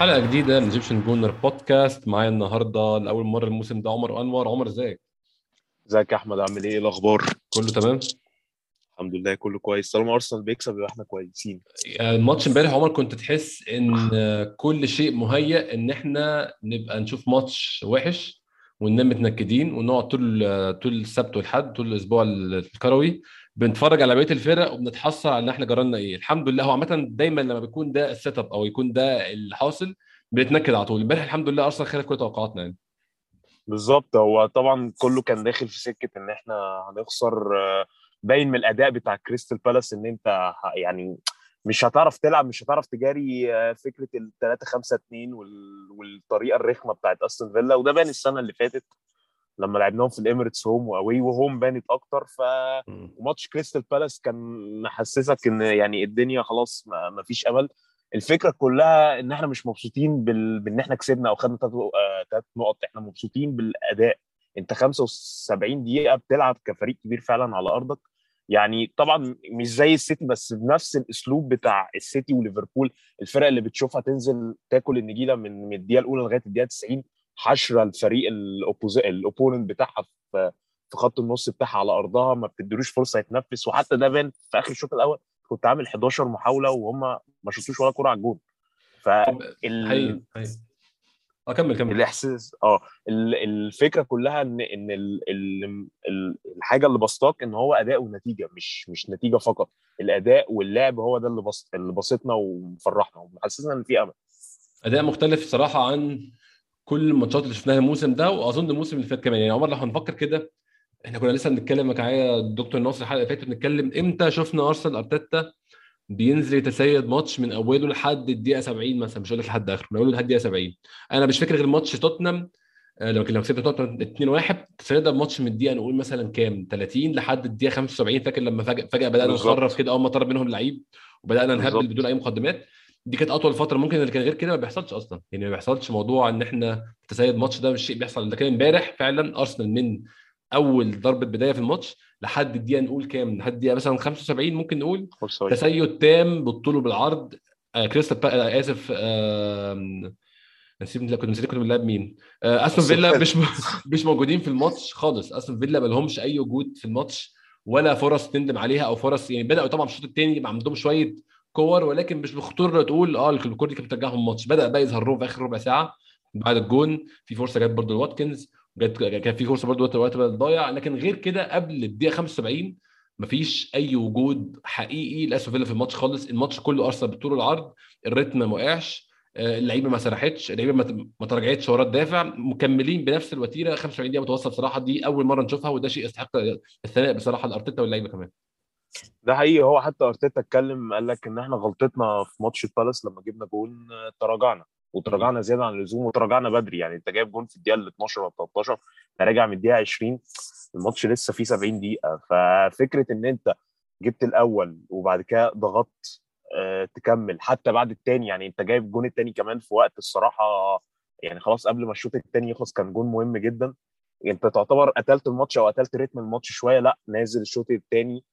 حلقة جديدة من Egyptian Gooner Podcast معايا النهارده لأول مرة الموسم ده عمر أنور. عمر إزيك؟ ازيك يا أحمد؟ عامل إيه؟ الأخبار؟ كله تمام؟ الحمد لله كله كويس. طالما أرسنال بيكسب يبقى إحنا كويسين. يعني الماتش امبارح عمر كنت تحس إن كل شيء مهيأ إن إحنا نبقى نشوف ماتش وحش وننام متنكدين ونقعد طول طول السبت والحد طول الأسبوع الكروي. بنتفرج على بقية الفرق وبنتحسر على إن إحنا جرالنا إيه. الحمد لله هو عامة دايما لما بيكون ده ال set up أو يكون ده اللي حاصل بنتنكد على طول. امبارح الحمد لله أرسنال خلف كل توقعاتنا يعني. بالظبط. هو طبعا كله كان داخل في سكة إن إحنا هنخسر آه، باين من الأداء بتاع كريستال بالاس إن أنت يعني مش هتعرف تلعب مش هتعرف تجاري آه، فكرة ال 3 5 2 وال- والطريقة الرخمة بتاعت أستون فيلا وده بان السنة اللي فاتت. لما لعبناهم في الإميريتس home و away و home بانت أكتر ف وماتش كريستال بالاس كان محسسك إن يعني الدنيا خلاص ما فيش أمل. الفكرة كلها إن إحنا مش مبسوطين بال... بإن إحنا كسبنا أو خدنا ثلاث نقط إحنا مبسوطين بالأداء. أنت 75 دقيقة بتلعب كفريق كبير فعلا على أرضك. يعني طبعا مش زي السيتي بس بنفس الأسلوب بتاع السيتي وليفربول. الفرق اللي بتشوفها تنزل تاكل النجيلة من من الدقيقة الأولى لغاية الدقيقة 90 حشرة الفريق الأوبوننت بتاعها في في خط النص بتاعها على أرضها ما بتدروش فرصة يتنفس. وحتى ده بان في آخر الشوط الأول كنت عامل 11 محاولة وهم ما شفتوش ولا كرة على الجون. ف حقيقي حقيقي. اكمل كمل الإحساس آه ال- الفكرة كلها إن إن ال ال ال الحاجة اللي بسطاك إن هو أداء ونتيجة مش مش نتيجة فقط. الأداء واللعب هو ده اللي بسط اللي بسطنا ومفرحنا ومحسسنا إن في أمل. أداء مختلف صراحة عن كل الماتشات اللي شفناها الموسم ده وأظن الموسم اللي فات كمان. يعني عمر لو هنفكر كده إحنا كنا لسه بنتكلم معايا الدكتور ناصر الحلقة اللي فاتت بنتكلم إمتى شفنا أرسنال أرتيتا بينزل يتسيد ماتش من أوله لحد الدقيقة 70 مثلا مش هقول لك لحد آخره من أوله لحد الدقيقة 70 أنا مش فاكر غير ماتش توتنهام آه، لما لما كسبنا توتنهام 2-1 تسيدنا بماتش من الدقيقة نقول مثلا كام؟ 30 لحد الدقيقة 75 فاكر لما فجأة فجأة بدأنا. نخرف كده أول ما طرد منهم لعيب وبدأنا نهبل. بدون أي مقدمات. دي كانت أطول فترة ممكن اللي كان غير كده ما بيحصلش أصلا. يعني ما بيحصلش موضوع إن إحنا تسيد ماتش ده مش شيء بيحصل. لكن إمبارح فعلا أرسنال من أول ضربة بداية في الماتش لحد الدقيقة نقول كام؟ لحد الدقيقة مثلا 75 ممكن نقول تسيد تام بالطول وبالعرض. آه كريستال با... آه آسف آه... نسيت كنت نسيت كنت بنلعب مين. آه أستون فيلا. مش. مش موجودين في الماتش خالص. أستون فيلا ما لهمش أي وجود في الماتش ولا فرص تندم عليها أو فرص يعني بدأوا طبعا في الشوط الثاني يبقى عندهم شوية كور ولكن مش بخطورة تقول آه الكور دي كانت بترجعهم الماتش. بدأ بقى يظهروا في آخر ربع ساعة بعد الجون. في فرصة جت برضه لواتكنز جت كان في فرصة برضه وقت بدل ضايع لكن غير كده قبل الدقيقة 75 مفيش أي وجود حقيقي لأستون فيلا في الماتش خالص. الماتش كله أرسنال بالطول والعرض الريتم ما وقعش آه، اللعيبة ما سرحتش اللعيبة ما تراجعتش ورا تدافع. مكملين بنفس الوتيرة. 75 دقيقة متواصله بصراحة دي أول مرة نشوفها وده شيء يستحق الثناء بصراحة لأرتيتا واللعيبة كمان. ده حقيقي. هو حتى أرتيتا اتكلم قال لك إن إحنا غلطتنا في ماتش البالاس لما جبنا جون آه، تراجعنا وتراجعنا زيادة عن اللزوم وتراجعنا بدري. يعني أنت جايب جون في الدقيقة ال 12 ولا 13 انت راجع من الدقيقة 20 الماتش لسه فيه 70 دقيقة. ففكرة إن أنت جبت الأول وبعد كده ضغطت آه، تكمل حتى بعد الثاني يعني أنت جايب الجون الثاني كمان في وقت الصراحة يعني خلاص قبل ما الشوط الثاني يخلص كان جون مهم جدا. أنت تعتبر قتلت الماتش أو قتلت رتم الماتش شوية. لأ نازل الشوط الثاني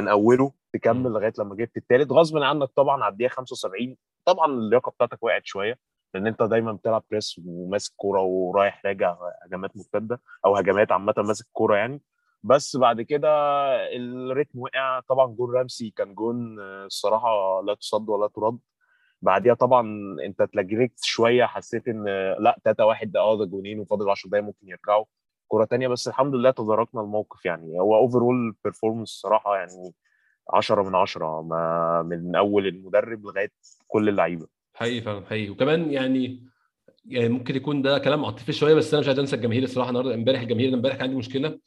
أوله تكمل لغاية لما جبت الثالث غصب عنك طبعا على الدقيقة 75 طبعا اللياقة بتاعتك وقعت شوية لأن أنت دايما بتلعب press وماسك كورة ورايح راجع هجمات مرتدة أو هجمات عامة ماسك كورة يعني. بس بعد كده الريتم وقع طبعا جون رامسي كان جون آه، الصراحة لا تصد ولا ترد. بعديها طبعا أنت اتلجريت شوية حسيت إن آه، لأ 3 1 ده آه ده جونين وفاضل 10 دقايق ممكن يرجعوا. كرة تانية بس الحمد لله تداركنا الموقف يعني. هو overall performance الصراحه يعني 10 من 10 ما من أول المدرب لغاية كل اللعيبة. حقيقي فعلا حقيقي. وكمان يعني يعني ممكن يكون ده كلام عاطفي شوية بس أنا مش عايز أنسى الجماهير الصراحة. النهارده إمبارح الجماهير إمبارح عندي مشكلة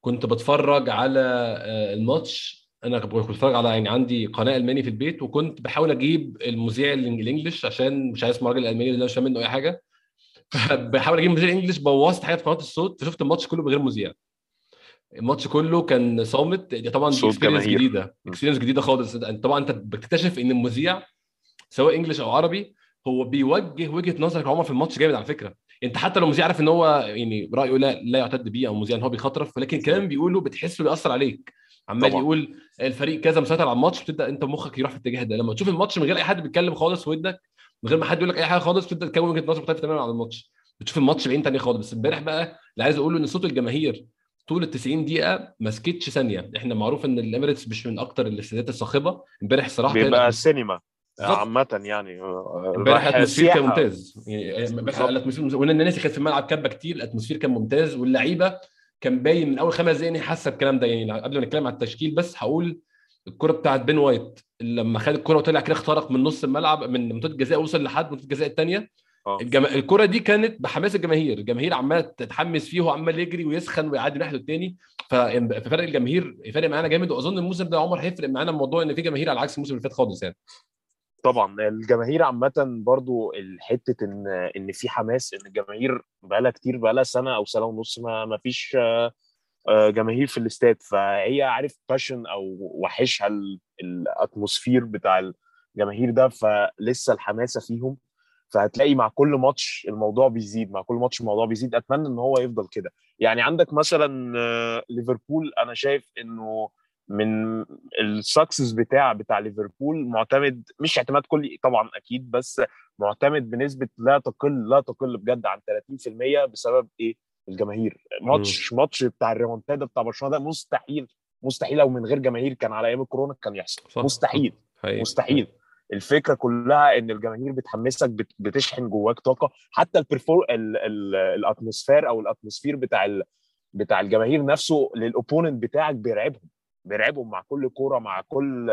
كنت بتفرج على آه، الماتش. أنا كنت بتفرج على يعني عندي قناة ألماني في البيت وكنت بحاول أجيب المذيع الإنجليش عشان مش عايز اسمع الراجل الالماني اللي أنا مش فاهم منه أي حاجة. بحاول أجيب مذيع إنجليش بوظت حاجة في قناة الصوت فشفت الماتش كله بغير مذيع. الماتش كله كان صامت دي طبعا دي experience. جديدة experience جديدة خالص. طبعا أنت بتكتشف إن المذيع سواء English أو عربي هو بيوجه وجهة نظرك عمر في الماتش جامد على فكرة. أنت حتى لو مذيع عارف إن هو يعني رأيه لا لا يعتد بيه أو مذيع إن هو بيخطرف ولكن الكلام بيقوله بتحسه بيأثر عليك. عمال طبعا. يقول الفريق كذا مسيطر على الماتش بتبدأ أنت مخك يروح في الاتجاه ده. لما تشوف الماتش من غير أي حد بيتكلم خالص في ودنك من غير ما حد يقول لك أي حاجة خالص بتبدأ تكون وجهة نظر مختلفة تماما عن الماتش. بتشوف الماتش بعين تانية خالص. بس امبارح بقى اللي عايز أقوله إن صوت الجماهير طول ال 90 دقيقة ما سكتش ثانية. إحنا معروف إن الإميريتس مش من أكتر الاستادات الصاخبة. امبارح الصراحه بيبقى سينما بالظبط. عامة يعني. امبارح ال atmosphere كان. ممتاز. يعني. ال atmosphere وإن الناس كانت في الملعب كابه كتير ال atmosphere كان ممتاز. واللعيبة كان باين من أول خمس دقايق حاسة الكلام ده. يعني قبل ما نتكلم على التشكيل بس هقول الكرة بتاعت بين وايت لما خد الكرة وطلع كده اخترق من نص الملعب من منطقة الجزاء وصل لحد منطقة الجزاء الثانية آه. الجم... الكرة دي كانت بحماس الجماهير الجماهير عمالة تتحمس فيه وعمال يجري ويسخن ويعدي ناحية الثاني ففرق الجماهير يفرق معانا جامد. وأظن الموسم ده عمر هيفرق معانا موضوع إن في جماهير على عكس الموسم اللي فات خالص يعني. طبعا. الجماهير عامة برضو الحتة ان إن في حماس إن الجماهير بقالها كتير بقالها سنة أو سنة ونص ما فيش جماهير في الاستاد. فهي عارف passion أو وحشها ال- ال atmosphere بتاع الجماهير ده فلسه الحماسة فيهم. فهتلاقي مع كل ماتش الموضوع بيزيد مع كل ماتش الموضوع بيزيد. أتمنى إن هو يفضل كده. يعني عندك مثلا آه، ليفربول. أنا شايف إنه من ال success بتاع بتاع ليفربول معتمد مش اعتماد كلي طبعا أكيد بس معتمد بنسبة لا تقل لا تقل بجد عن 30% بسبب إيه؟ الجماهير. ماتش ماتش بتاع الريمونتادا بتاع برشلونة ده مستحيل مستحيل لو من غير جماهير كان على أيام الكورونا كان يحصل. صح. مستحيل حقيقي. مستحيل. الفكرة كلها إن الجماهير بتحمسك بت- بتشحن جواك طاقة. حتى ال perfor- ال- ال- ال atmosphere أو ال atmosphere بتاع ال- بتاع الجماهير نفسه لل opponent بتاعك بيرعبهم. بيرعبهم مع كل كورة مع كل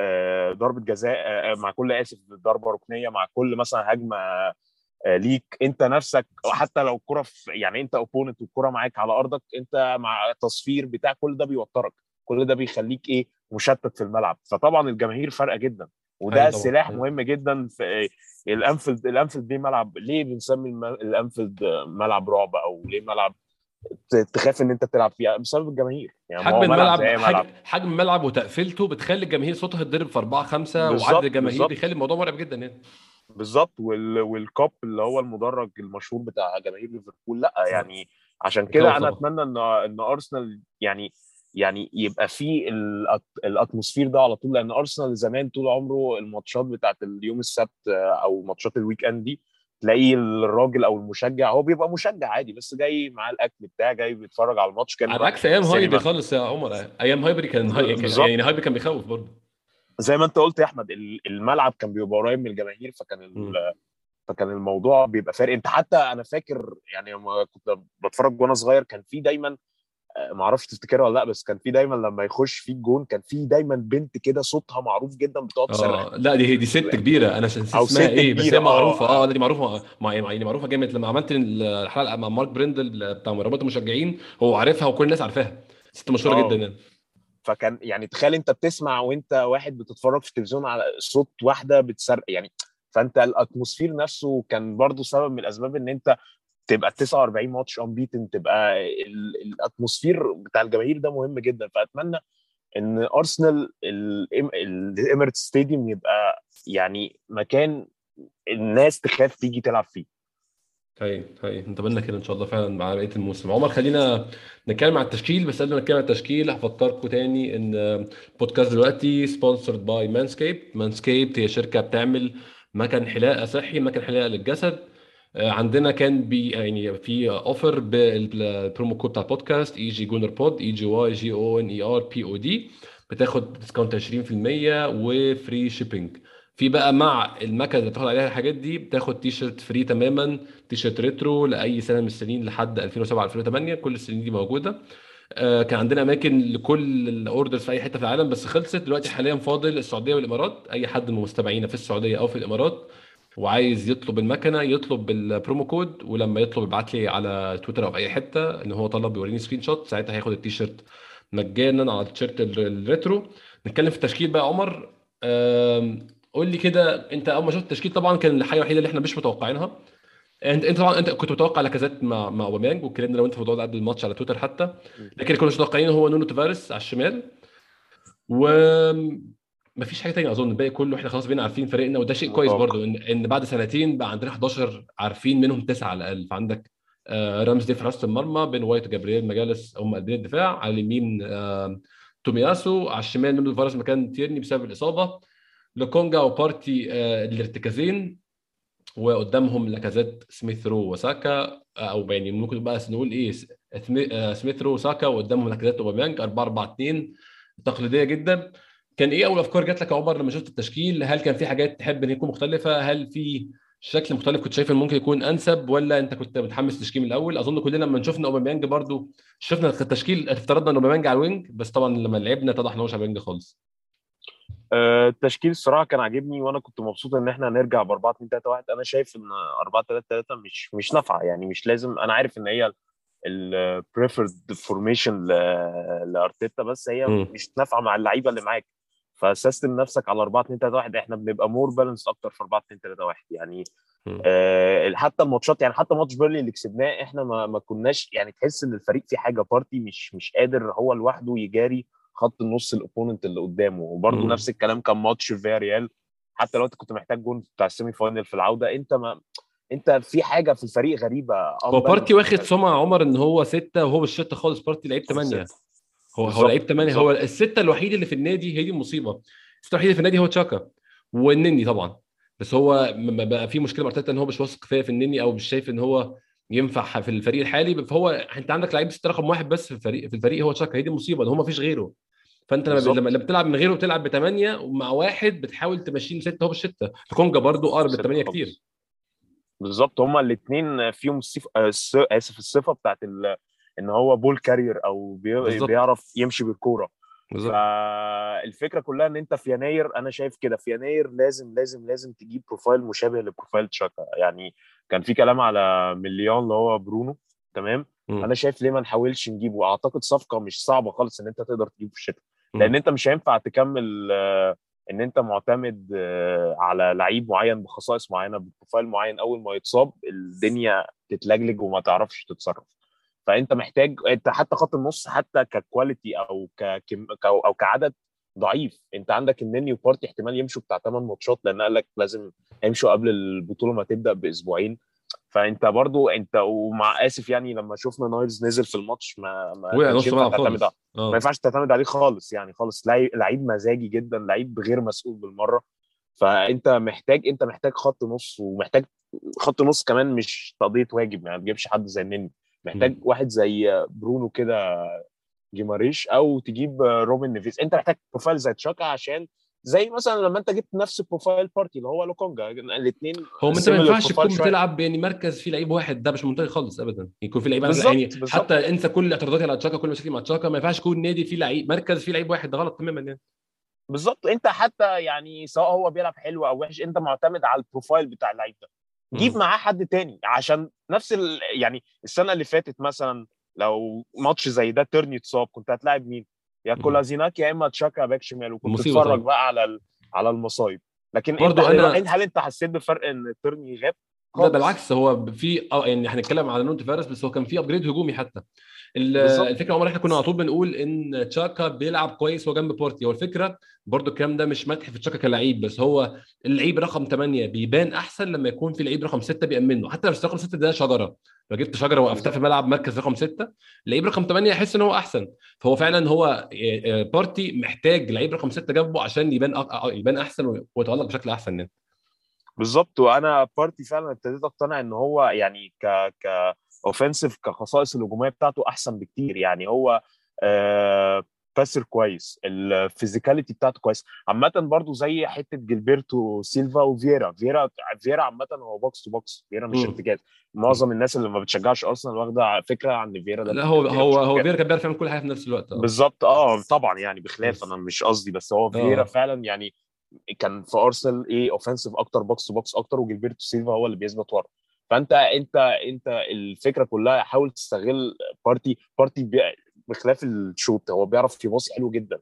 آه، ضربة جزاء آه، مع كل آسف ضربة ركنية مع كل مثلا هجمة ليك انت نفسك حتى لو الكرة يعني انت opponent والكرة معاك على أرضك انت مع تصفير بتاع كل ده بيوترك كل ده بيخليك إيه مشتت في الملعب فطبعا الجماهير فارقة جدا وده أيوة طبعاً. سلاح أيوة. مهم جدا في الأنفيلد الأنفيلد ليه ملعب ليه بنسمي الأنفيلد ملعب رعب أو ليه ملعب تخاف إن أنت تلعب فيه بسبب الجماهير يعني حجم الملعب ملعب حجم, الملعب وتقفيلته بتخلي الجماهير صوتها يتضرب في 4 5 بالظبط، وعدد الجماهير. بيخلي الموضوع مرعب جدا يعني بالظبط وال... والكاب اللي هو المدرج المشهور بتاع جماهير ليفربول لأ يعني عشان كده أنا. أتمنى إن إن أرسنال يعني يعني يبقى في ال at... ال atmosphere ده على طول لأن أرسنال زمان طول عمره الماتشات بتاعت اليوم السبت أو ماتشات ال weekend دي تلاقيه الراجل أو المشجع هو بيبقى مشجع عادي بس جاي معاه الأكل بتاعه جاي بيتفرج على الماتش كان على عكس أيام. هايبري خالص يا عمر أيام هايبري كان هاي... بالظبط. يعني هايبري كان بيخوف برضه زي ما انت قلت يا أحمد ال- الملعب كان بيبقى قريب من الجماهير فكان. فكان الموضوع بيبقى فارق. انت حتى أنا فاكر يعني لما كنت بتفرج وأنا صغير كان في دايما آه، ما أعرفش تفتكرها ولا لأ بس كان في دايما لما يخش في الجون كان في دايما بنت كده صوتها معروف جدا بتقعد تصرخ آه لأ دي دي ست كبيرة. أنا أو اسمها ست إيه؟ بس هي آه. معروفة. آه. لا دي معروفة. مع يعني معروفة جامد. لما عملت الحلقة مع مارك بريندل بتاع رابطة المشجعين هو عارفها وكل الناس عارفاها. ست مشهورة آه. جدا يعني. فكان يعني تخيل انت بتسمع وانت واحد بتتفرج في التلفزيون على صوت واحدة بتصرخ يعني فانت ال atmosphere نفسه كان برضو سبب من الأسباب إن انت تبقى 49 ماتش unbeaten تبقى ال- ال atmosphere بتاع الجماهير ده مهم جدا. فأتمنى إن أرسنال ال Emirates Stadium يبقى يعني مكان الناس تخاف تيجي تلعب فيه. هاي هاي. نتمنى كده ان شاء الله فعلا مع بقية الموسم. عمر خلينا نتكلم عن التشكيل بس قبل ما نتكلم عن التشكيل هفكركم تاني إن البودكاست دلوقتي sponsored by Manscaped Manscaped هي شركة بتعمل مكن حلاقة صحي مكن حلاقة للجسد. آه، عندنا كان بي يعني في offer بال promo code بتاع البودكاست Egy Gooner Pod E G Y G O N E R P O D بتاخد discount 20% و free shipping في بقى مع المكنة اللي بتاخد عليها الحاجات دي بتاخد تي شيرت free تماما تي شيرت retro لأي سنة من السنين لحد 2007 2008 كل السنين دي موجودة. آه، كان عندنا أماكن لكل ال orders في أي حتة في العالم بس خلصت. دلوقتي حاليا فاضل السعودية والإمارات. أي حد من مستمعينا في السعودية أو في الإمارات وعايز يطلب المكنة يطلب بال promo code ولما يطلب يبعت لي على تويتر أو في أي حتة إن هو طلب يوريني screenshot ساعتها هياخد التيشيرت مجانا على التيشيرت ال- ال retro نتكلم في التشكيل بقى يا عمر. قول لي كده انت اول ما شفت التشكيل طبعا كان الحاجة الوحيدة اللي إحنا مش متوقعينها. انت انت طبعا انت كنت متوقع لاكازيت مع مع اوباميانج واتكلمنا أنا وانت في الموضوع ده قبل الماتش على تويتر حتى. لكن اللي كنا مش متوقعين هو نونو تافاريس على الشمال. و مفيش حاجة تانية أظن الباقي كله إحنا خلاص بقينا عارفين فريقنا وده شيء كويس. برضو إن إن بعد سنتين بقى عندنا 11 عارفين منهم تسعة على الأقل. فعندك آه، رامسديل في حراسه المرمى بين وايت وجابرييل ماجالاييس هم قلبين الدفاع على اليمين آه، تومياسو على الشمال نونو تافاريس مكان تيرني بسبب الإصابة. لوكونجا وبارتي آه، الارتكازين وقدامهم لاكازيت سميث رو وساكا أو يعني ممكن بقى نقول إيه سميث رو وساكا وقدامهم لاكازيت وأوباميانج 4 4 2 تقليدية جدا. كان إيه أول أفكار جات لك يا عمر لما شفت التشكيل؟ هل كان في حاجات تحب إن يكون مختلفة؟ هل في شكل مختلف كنت شايف ممكن يكون أنسب؟ ولا أنت كنت متحمس للتشكيل من الأول؟ أظن كلنا لما شفنا أوباميانج برضو شفنا التشكيل افترضنا إن أوباميانج على ال wing بس طبعا لما لعبنا اتضح إن هو مش على ال wing خالص. آه، التشكيل الصراحة كان عاجبني وأنا كنت مبسوط إن إحنا نرجع ب 4 2 3 1 أنا شايف إن 4 3 3 مش مش نافعة يعني مش لازم. أنا عارف إن هي ال preferred formation لأرتيتا بس هي مم. مش نافعة مع اللعيبة اللي معاك. ف system نفسك على 4 2 3 1 إحنا بنبقى more balanced أكتر في 4 2 3 1 يعني. آه حتى الماتشات يعني حتى ماتش بيرنلي اللي كسبناه إحنا ما, ما كناش يعني تحس إن الفريق في حاجة بارتي مش مش قادر هو لوحده يجاري خط النص ال opponent اللي قدامه. وبرده. نفس الكلام كان ماتش فيا ريال. حتى لو انت كنت محتاج جون بتاع ال semi final في العودة انت ما انت في حاجة في الفريق غريبة. هو بارتي واخد سمعة عمر إن هو ستة وهو مش سته خالص بارتي لعيب ثمانيه هو هو لعيب ثمانيه. هو الستة الوحيد اللي في النادي هي دي المصيبة. الستة الوحيد اللي في النادي هو تشاكا والنني طبعا. بس هو بقى في مشكلة مع أرتيتا إن هو مش واثق كفايه في النني أو مش شايف إن هو ينفع في الفريق الحالي. فهو أنت عندك لعيب ستة رقم واحد بس في الفريق في الفريق هو تشاكا. هي دي المصيبة. ان هو ما فيش غيره. فانت لما. لما بتلعب من غيره بتلعب بثمانيه ومع واحد بتحاول تمشيه ستة هو بالسته لوكونجا برضو ستة الثمانيه. كتير بالظبط هما الاثنين فيهم الصف... آه، الس- آسف الصفة بتاعت ال... إن هو ball carrier أو بي... بيعرف يمشي بالكورة فالفكرة كلها إن أنت في يناير أنا شايف كده في يناير لازم لازم لازم تجيب profile مشابه ل profile تشاكا يعني كان في كلام على مليون اللي هو برونو تمام مم. أنا شايف ليه ما نحاولش نجيبه أعتقد صفقة مش صعبة خالص إن أنت تقدر تجيبه في الشتاء. لأن انت مش هينفع تكمل آه، ان انت معتمد آه، على لعيب معين بخصائص معينة ب profile معين أول ما يتصاب الدنيا تتلجلج وما تعرفش تتصرف. فأنت محتاج أنت حتى خط النص حتى ك quality أو ككم أو أو كعدد ضعيف. أنت عندك النني وبارتي احتمال يمشوا بتاع 8 ماتشات لأن قال لك لازم يمشوا قبل البطولة ما تبدأ بأسبوعين. فأنت برضو أنت ومع آسف يعني لما شفنا نايلز نزل في الماتش ما ما تعتمد خالص. ما ينفعش تعتمد عليه خالص يعني خالص. لعيب لعيب مزاجي جدا لعيب غير مسؤول بالمرة. فأنت محتاج أنت محتاج خط نص ومحتاج خط نص كمان مش تقضية واجب يعني ما تجيبش حد زي النني. محتاج مم. واحد زي برونو كده جيماريش أو تجيب روبن نيفيز أنت محتاج profile زي تشاكا عشان زي مثلا لما أنت جبت نفس profile بارتي اللي هو لوكونجا الاثنين هو انت ما ينفعش تكون بتلعب يعني مركز فيه لعيب واحد ده مش منطقي خالص ابدا يكون في لعيب يعني بالظبط. حتى انسى كل اعتراضاتي على تشاكا كل مشاكلي مع تشاكا ما ينفعش يكون نادي فيه لعيب مركز فيه لعيب واحد ده غلط تماما يعني بالظبط انت حتى يعني سواء هو بيلعب حلو أو وحش انت معتمد على ال profile بتاع اللعيب ده جيب. معاه حد تاني عشان نفس ال... يعني السنة اللي فاتت مثلا لو ماتش زي ده تيرني اتصاب كنت هتلاعب مين؟ يا. كولازيناك يا إما تشاكا back شمال وكنت مصيبة تتفرج طبعا. بقى على. على المصايب لكن برضو أنت أنا- هل أنت حسيت بفرق إن تيرني غاب؟ لا. بالعكس هو في آه يعني هنتكلم على نونو تافاريس بس هو كان في upgrade هجومي حتى. الفكرة عمر إحنا كنا على طول بنقول إن تشاكا بيلعب كويس هو جنب بارتي هو الفكرة برضو الكلام ده مش مدح في تشاكا كلعيب بس هو اللعيب رقم 8 بيبان أحسن لما يكون في لعيب رقم 6 بيأمنه حتى لو رقم 6 ده شجرة لو جبت شجرة وقفتها. في ملعب مركز رقم 6 لعيب رقم 8 يحس إن هو أحسن فهو فعلا هو آه، آه، بارتي محتاج لعيب رقم 6 جنبه عشان يبان أق- يبان أحسن ويتألق بشكل أحسن يعني بالظبط. وأنا بارتي فعلا ابتديت أقتنع إن هو يعني ك ك offensive كخصائص الهجومية بتاعته أحسن بكتير. يعني هو آه باسر كويس. ال physicality بتاعته كويس. عامه برضو زي حتة جيلبرتو سيلفا وفييرا. فييرا فييرا عامه هو box to box فييرا مش. ارتكاز معظم الناس اللي ما بتشجعش أرسنال واخدة فكرة عن فييرا ده. لا هو فييرا هو هو. فييرا كان بيعرف يعمل كل حاجة في نفس الوقت. آه. بالظبط. آه طبعا يعني بخلاف. أنا مش قصدي. بس هو فييرا آه. فعلا يعني كان في أرسنال إيه offensive أكتر box to box أكتر وجيلبرتو سيلفا هو اللي بيثبت ورا فأنت أنت أنت الفكرة كلها حاول تستغل بارتي بارتي بخلاف الشوط هو بيعرف يباصي حلو جدا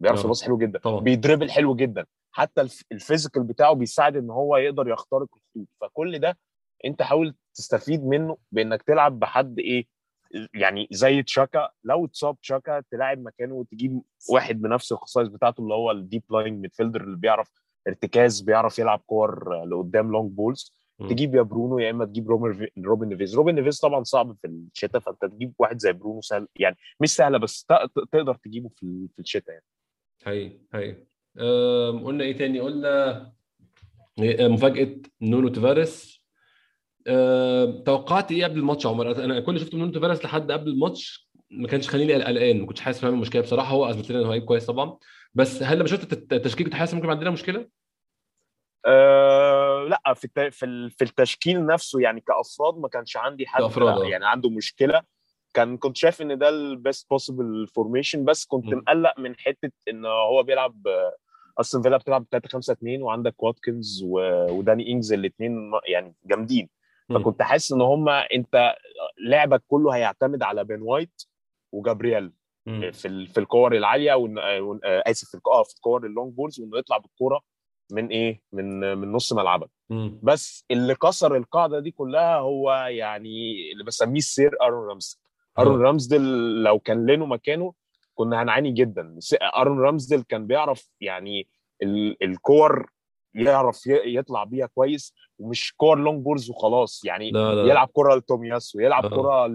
بيعرف آه. يباصي حلو جدا طبعا. بيدربل حلو جدا حتى الف- ال physical بتاعه بيساعد إن هو يقدر يخترق الخطوط فكل ده أنت حاول تستفيد منه بإنك تلعب بحد إيه يعني زي تشاكا لو اتصاب تشاكا تلاعب مكانه وتجيب واحد بنفس الخصائص بتاعته اللي هو ال deep-lying midfielder اللي بيعرف ارتكاز بيعرف يلعب كور لقدام long balls. تجيب يا برونو يا إما تجيب روبن روبن نيفيز. روبن نيفيز طبعا صعب في الشتاء فأنت تجيب واحد زي برونو سهل يعني مش سهلة بس تقدر تجيبه في في الشتاء يعني. هي هي قلنا إيه تاني؟ قلنا إيه، مفاجأة نونو تيفاريس أم، توقعت إيه قبل الماتش يا عمر أنا كل اللي شفته من نونو تيفاريس لحد قبل الماتش ما كانش خليني قلقان ما كنتش حاسس فاهم المشكلة بصراحة هو أثبت لنا ان هو لعيب كويس طبعا بس هل لما شفت الت- التشكيل كنت حاسس ممكن عندنا مشكلة؟ أه لا في الت- في ال- في التشكيل نفسه يعني كأفراد ما كانش عندي حد كأفراد، لا آه. يعني عنده مشكلة كان كنت شايف إن ده ال best possible formation بس كنت مم. مقلق من حتة إن هو بيلعب آه، أستون فيلا بتلعب 3 5 2 وعندك واتكنز و- وداني إنجز الاثنين يعني جامدين. فكنت حاسس إن هم أنت لعبك كله هيعتمد على بين وايت وجابرييل. في في الكور العالية آه، آه، آسف في الك- آه في الكور ال long balls وإنه يطلع بالكورة من إيه؟ من من نص ملعبك. بس اللي كسر القاعدة دي كلها هو يعني اللي بسميه ال sir أرون رامسديل أرون رامسديل لو كان لينو مكانه كنا هنعاني جدا. أرون رامسديل كان بيعرف يعني ال- الكور يعرف يطلع بيها كويس ومش كور long balls وخلاص. يعني لا لا. يلعب كره لتومياسو يلعب آه. كره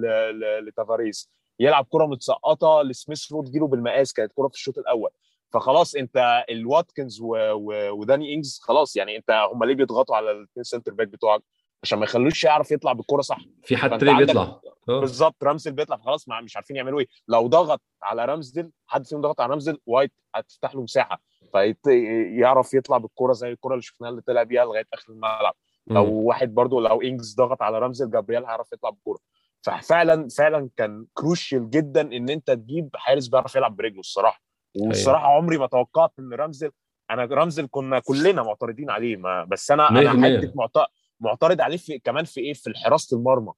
لتافاريس يلعب كره متسقطة لسميث رو تجيله بالمقاس كانت كره في الشوط الأول. فخلاص أنت الواتكنز و... و... وداني إنجز خلاص يعني أنت هم ليه بيضغطوا على الاثنين center back بتوعك؟ عشان ما يخلوش يعرف يطلع بالكره صح. في حد تاني بيطلع. آه. بالظبط رامسديل بيطلع خلاص مش عارفين يعملوا إيه. لو ضغط على رامسديل حد فيهم ضغط على رامسديل وايت هتفتح له مساحة. فيعرف يطلع بالكرة زي الكرة اللي شفناها اللي طلع بيها لغاية آخر الملعب. لو. واحد برضو لو إنجز ضغط على رامسديل جابرييل هيعرف يطلع بالكوره ففعلا فعلا كان crucial جدا إن أنت تجيب حارس بيعرف يلعب برجله الصراحة. والصراحة عمري ما توقعت إن رامسديل أنا رامسديل كنا كلنا معترضين عليه ما بس أنا أنا 100%. حتة معت- معترض عليه في كمان في إيه؟ في حراسه المرمى.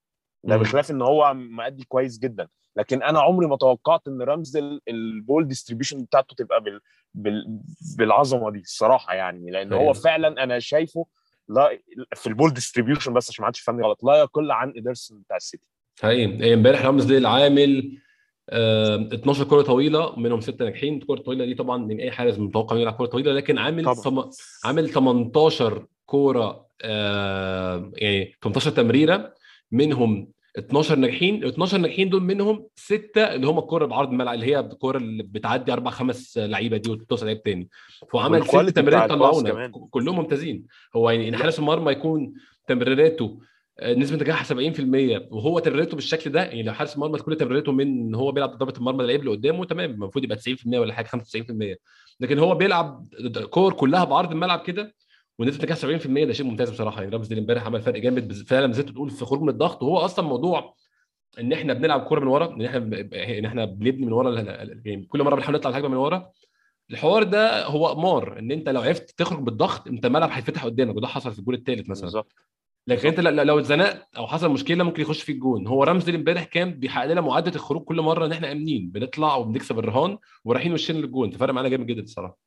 ده. بخلاف إن هو مأدي كويس جدا. لكن أنا عمري ما توقعت إن رامسديل ال ball distribution بتاعته تبقى بال... بال... بالعظمة دي الصراحة يعني لأن هو أيوة. فعلا أنا شايفه لا في ال ball distribution بس عشان ما حدش يفهمني غلط لا يقل عن إدرسون بتاع السيتي حقيقي امبارح رامسديل عامل آه 12 كرة طويلة منهم ستة ناجحين الكره الطويله دي طبعا من أي حارس متوقع يلعب كرة طويلة لكن عامل طبعا. ثم... عامل 18 كوره آه يعني 18 تمريرة منهم 12 ناجحين ال 12 ناجحين دول منهم ستة اللي هم الكوره بعرض الملعب اللي هي الكوره اللي بتعدي أربع خمس لعيبة دي وتوصل لعيب تاني. فهو عمل ست تمريرات طلعونا. كلهم ممتازين. هو يعني ان حارس المرمى يكون تمريراته آه، نسبة نجاحها 70% وهو تمريراته بالشكل ده يعني لو حارس المرمى كل تمريراته من هو بيلعب ضربة المرمى اللعيب اللي قدامه تمام المفروض يبقى 90% ولا حاجة 95% لكن هو بيلعب كور كلها بعرض الملعب كده ونسبه نجاح 70% ده شيء ممتاز بصراحة. يعني رامسديل امبارح عمل فرق جامد فعلا زي ما بتقول في خروج من الضغط وهو أصلا موضوع إن إحنا بنلعب كورة من ورا إن إحنا إن إحنا بنبني من ورا يعني كل مرة بنحاول نطلع الهجمة من ورا. الحوار ده هو قمار إن أنت لو عرفت تخرج بالضغط أنت الملعب هيتفتح قدامك وده حصل في الجول الثالث مثلا. بالظبط. لكن أنت لو اتزنقت أو حصل مشكلة ممكن يخش في الجون هو رامسديل امبارح كان بيحقق لنا معدل الخروج كل مرة إن إحنا آمنين بنطلع وبنكسب الرهان ورايحين وشين للجون. ففرق معانا جامد جدا الصراحه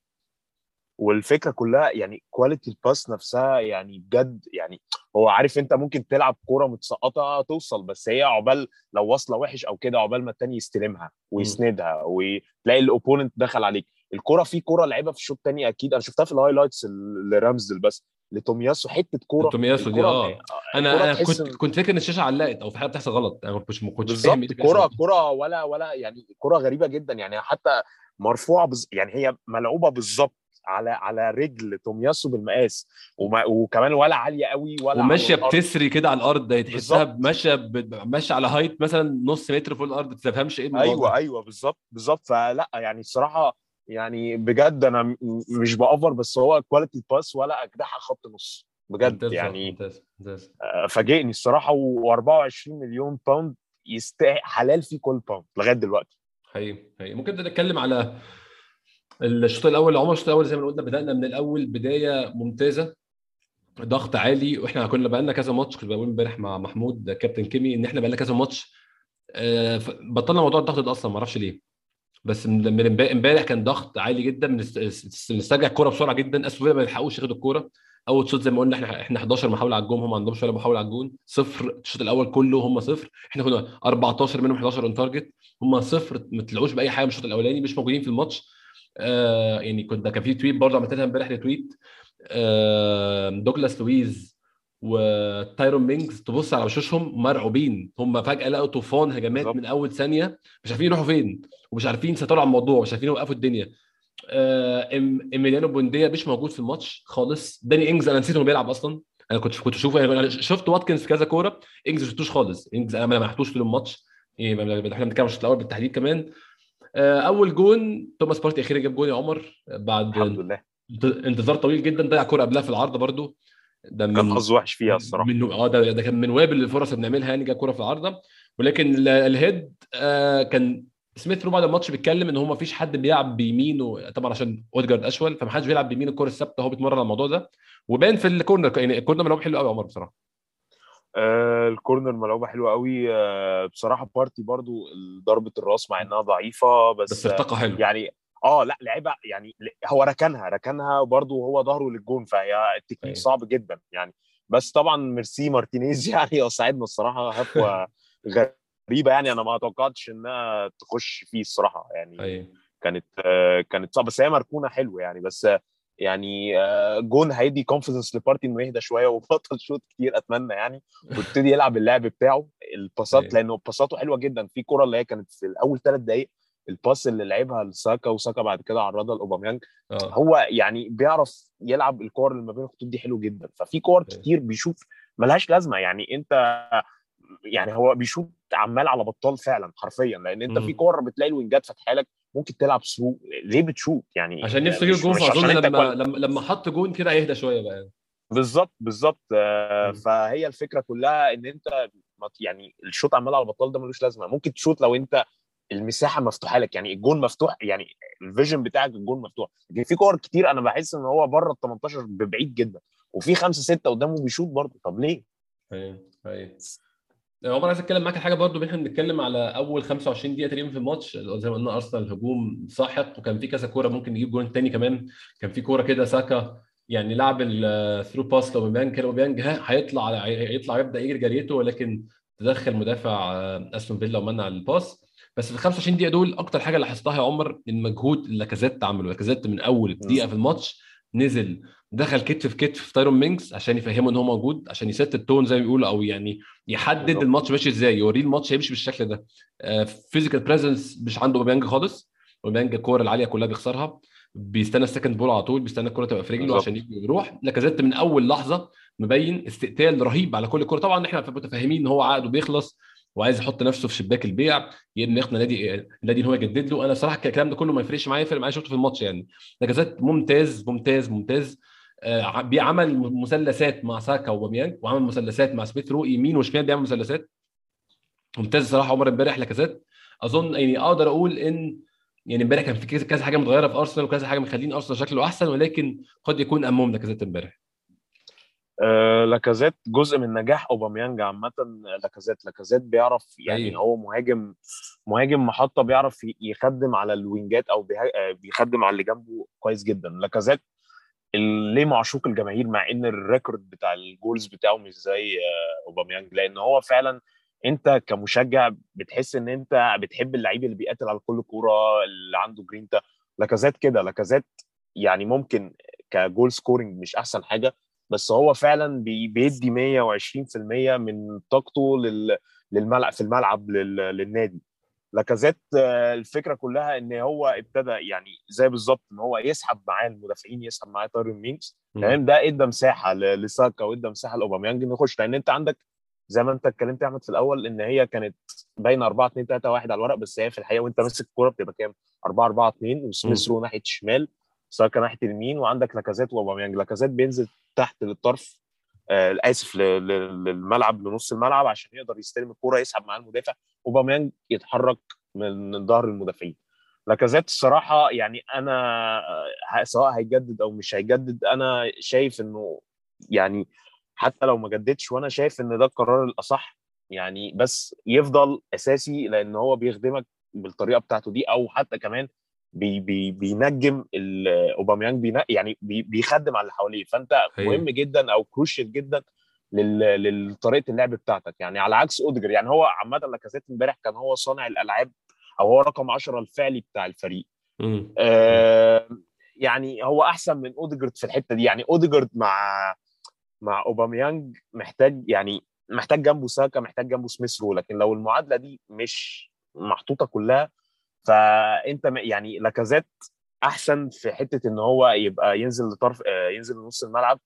والفكرة كلها يعني quality ال pass نفسها يعني بجد يعني هو عارف أنت ممكن تلعب كورة متسقطة توصل بس هي عقبال لو واصلة وحش أو كده عقبال ما التاني يستلمها ويسندها وتلاقي ال opponent دخل عليك. الكورة في كورة لعيبة في الشوط الثاني أكيد أنا شفتها في ال highlights لرامسديل بس لتومياسو حتة كورة تومياسو دي آه. أنا الكرة أنا تحس كنت إن- كنت فاكر إن الشاشة علقت أو في حاجة بتحصل غلط أنا ما كنتش ما كنتش فاهم كرة بيحصل. كرة ولا ولا يعني كرة غريبة جدا يعني حتى مرفوعة بز... يعني هي ملعوبة بالظبط. على على رجل تومياسو بالمقاس. وما... وكمان ولا عالية قوي ولا وماشية. بتسري كده على الأرض ده تحسها. ماشية ماشية على height مثلا نص متر فوق الأرض ما تفهمش إيه الموضوع أيوه. أيوه بالظبط بالظبط. فلا يعني الصراحة يعني بجد أنا مش ب over بس هو quality pass ولا اجنحة خط نص. بجد يعني آه، فاجئني الصراحة. و24 مليون pound يستحق حلال فيه كل pound لغاية دلوقتي. حقيقي حقيقي. ممكن نتكلم على الشوط الأول عمر الشوط الأول زي ما قلنا بدأنا من الأول بداية ممتازة ضغط عالي وإحنا كنا بقى لنا كذا ماتش كنت بقول امبارح مع محمود كابتن كيمي إن إحنا بقى لنا كذا ماتش آه، بطلنا موضوع الضغط ده أصلا ما أعرفش ليه. بس من امبارح- كان ضغط عالي جدا بنست- بنسترجع الكورة بسرعة جدا فيلا ما يلحقوش ياخدوا الكورة. أول شوط زي ما قلنا إحنا إحنا 11 محاوله على الجون هم ما عندهمش ولا محاوله على الجون صفر الشوط الأول كله هم صفر. إحنا كنا 14 منهم 11 on target هم صفر ما طلعوش بأي حاجة من الشوط الأولاني مش موجودين في الماتش. آه يعني كنت كان في tweet برضه عملت لها امبارح retweet آه دوجلاس لويز وتايرون مينجز تبص على وشوشهم مرعوبين. هم فجأة لقوا طوفان هجمات. من أول ثانية. مش عارفين يروحوا فين. ومش عارفين يسيطروا على الموضوع. مش عارفين يوقفوا الدنيا. آه، ايميليانو بونديا مش موجود في الماتش خالص. داني إنجز أنا نسيت انه بيلعب أصلا. أنا كنت كنت أشوفه. أنا شفت واتكنز في كذا كورة. إنجز ما شفتوش خالص. إنجز أنا ما لمحتوش طول الماتش. ما- ما- إحنا بنتكلم عن الشوط الأول بالتحديد كمان. آه، أول جون توماس بارتي أخيرا جاب جون يا عمر بعد الحمد لله. انتظار طويل جدا ضيع كورة قبلها في العارضة برضو. ده كان من حظ وحش فيها الصراحة. من آه ده ده كان من وابل الفرص اللي بنعملها يعني جاب كورة في العارضة. ولكن ال- ال head آه كان سميث رو بعد الماتش بيتكلم إن هو ما فيش حد بيلعب بيمينه طبعا عشان اودجارد أشول فما حدش بيلعب بيمين الكورة الثابتة هو بيتمرن على الموضوع ده. وبان في ال corner يعني ال corner ملعوب حلو قوي يا عمر بصراحة. آه ال corner ملعوبة حلوة قوي آه بصراحة بارتي برضو ضربة الراس مع إنها ضعيفة بس, بس ارتقى حلو يعني آه لأ لعيبة يعني هو ركنها ركنها برضو هو ظهره للجون فهي التكنيك أيوة. صعب جدا يعني. بس طبعا ميرسي مارتينيز يعني ساعدنا الصراحة هفوه غريبة يعني أنا ما توقعتش إنها تخش فيه الصراحة يعني. أيوه. كانت آه، كانت صعبة بس هي مركونة حلو يعني. بس يعني آه، جون هيدي confidence لبارتي إنه يهدى شوية وبطل شوط كتير أتمنى يعني ويبتدي يلعب اللعب بتاعه. الباسات أيوة. لأنه باساته حلوة جدا. في كرة اللي هي كانت في الأول ثلاث دقائق ال pass اللي لعبها لساكا وساكا بعد كده عرضها لأوباميانج. آه. هو يعني بيعرف يلعب الكور اللي ما بين الخطوط دي حلو جدا. ففي كور أيوة. كتير بيشوف ملهاش لازمة. يعني أنت يعني هو بيشوط عمال على بطال فعلا حرفيا لأن أنت مم. في كور بتلاقي ال wingات فاتحة لك ممكن تلعب through ليه بتشوط يعني عشان نفسه مش- يجيب جون فأظن لما. لما لما حط جون كده هيهدى شوية بقى يعني. بالظبط بالظبط آه،. فهي الفكرة كلها إن أنت يعني الشوط عمال على بطال ده ملوش لازمة ممكن تشوط لو أنت المساحة مفتوحة لك يعني الجون مفتوح يعني ال vision بتاعك الجون مفتوح لكن في كور كتير أنا بحس إن هو بره ال 18 ببعيد جدا وفي خمسة ستة قدامه بيشوط برضه طب ليه؟ أيوه أيوه عمر عايز أتكلم معاك حاجة برضو إحنا بنتكلم على أول 25 دقيقة تقريبا في الماتش زي ما قلنا أرسنال الهجوم ساحق وكان في كذا كورة ممكن نجيب جون تاني كمان. كان في كورة كده ساكا يعني لعب ال through pass لأوباميانج كده أوباميانج ها- هيطلع على هيطلع يبدا يجري جريته ولكن تدخل مدافع آه، استون فيلا ومنع الباس. بس في ال 25 دقيقة دول أكتر حاجة لاحظتها يا عمر المجهود اللي لاكازيت عمله. لاكازيت من أول دقيقه في الماتش نزل دخل كتف في كتف في تايرون مينجز عشان يفهمه إن هو موجود عشان يset ال tone زي ما بيقولوا أو يعني يحدد. الماتش ماشي إزاي يوريه الماتش هيمشي بالشكل ده. physical presence مش عنده أوباميانج خالص. أوباميانج الكور العالية كلها بيخسرها. بيستنى ال second ball على طول بيستنى الكرة تبقى في رجله. عشان يجي يروح. لاكازيت من أول لحظة مبين استقتال رهيب على كل كره طبعا إحنا متفاهمين إن هو عقده بيخلص وعايز يحط نفسه في شباك البيع يا اما يقنع نادي النادي إن هو يجدد له. أنا صراحة الكلام ده كله ما يفرقش معايا يفرق معايا شفته في الماتش يعني. لاكازيت ممتاز ممتاز ممتاز. آه، بيعمل مثلثات مع ساكا وأوباميانج وعمل مثلثات مع سميث رو يمين وشمال بيعمل مثلثات ممتاز صراحة عمر امبارح لاكازيت أظن يعني أقدر أقول إن يعني امبارح كان في كذا- حاجة متغيرة في أرسنال وكذا حاجة مخلين أرسنال شكله أحسن ولكن قد يكون أهمهم لاكازيت امبارح. آه، لاكازيت جزء من نجاح أوباميانج عامة. لاكازيت لاكازيت بيعرف يعني أيوة. هو مهاجم مهاجم محطة بيعرف يخدم على ال wingات أو آه، بيخدم على اللي جنبه كويس جدا. لاكازيت ليه معشوق الجماهير مع إن ال record بتاع ال goals بتاعه مش زي آه، اوباميانج لأن هو فعلا أنت كمشجع بتحس إن أنت بتحب اللعيب اللي بيقاتل على كل كورة اللي عنده جرينتا لاكازيت كده لاكازيت يعني ممكن ك goal scoring مش أحسن حاجة بس هو فعلا بي- بيدي 120% من طاقته لل- للملعب في الملعب لل- للنادي. لاكازيت آه، الفكرة كلها إن هو ابتدى يعني زي بالظبط إن هو يسحب معاه المدافعين يسحب معاه تايرون مينجز تمام؟ ده إدى مساحة لساكا وإدى مساحة لأوباميانج انه يخش لأن أنت عندك زي ما أنت اتكلمت يا أحمد في الأول إن هي كانت باينة 4 2 3 1 على الورق بس هي في الحقيقة وأنت ماسك الكورة بتبقى كام؟ 4 4 2 وسميث رو ناحية الشمال ساكا ناحية اليمين وعندك لاكازيت وأوباميانج. لاكازيت بينزل تحت للطرف آسف ل- ل- للملعب لنص الملعب عشان يقدر يستلم الكورة يسحب معاه المدافع أوباميانج يتحرك من ظهر المدافعين. لاكازيت الصراحة يعني أنا آه، سواء هيجدد أو مش هيجدد أنا شايف إنه يعني حتى لو ما جددش وأنا شايف إن ده القرار الأصح يعني بس يفضل أساسي لأن هو بيخدمك بالطريقة بتاعته دي أو حتى كمان بي بي بينجم أوباميانج بينا يعني بي بيخدم على اللي حواليه. فأنت أيوة. مهم جدا أو crucial جدا لطريقة اللعب بتاعتك. يعني على عكس أوديجارد يعني هو عامة لاكازيت امبارح كان هو صانع الألعاب أو هو رقم 10 الفعلي بتاع الفريق. آه يعني هو أحسن من اوديجارد في الحتة دي. يعني اوديجارد مع مع أوباميانج محتاج يعني محتاج جنبه ساكا محتاج جنبه سميث رو. لكن لو المعادلة دي مش محطوطة كلها فأنت يعني لاكازيت أحسن في حتة إن هو يبقى ينزل لطرف آه، ينزل لنص الملعب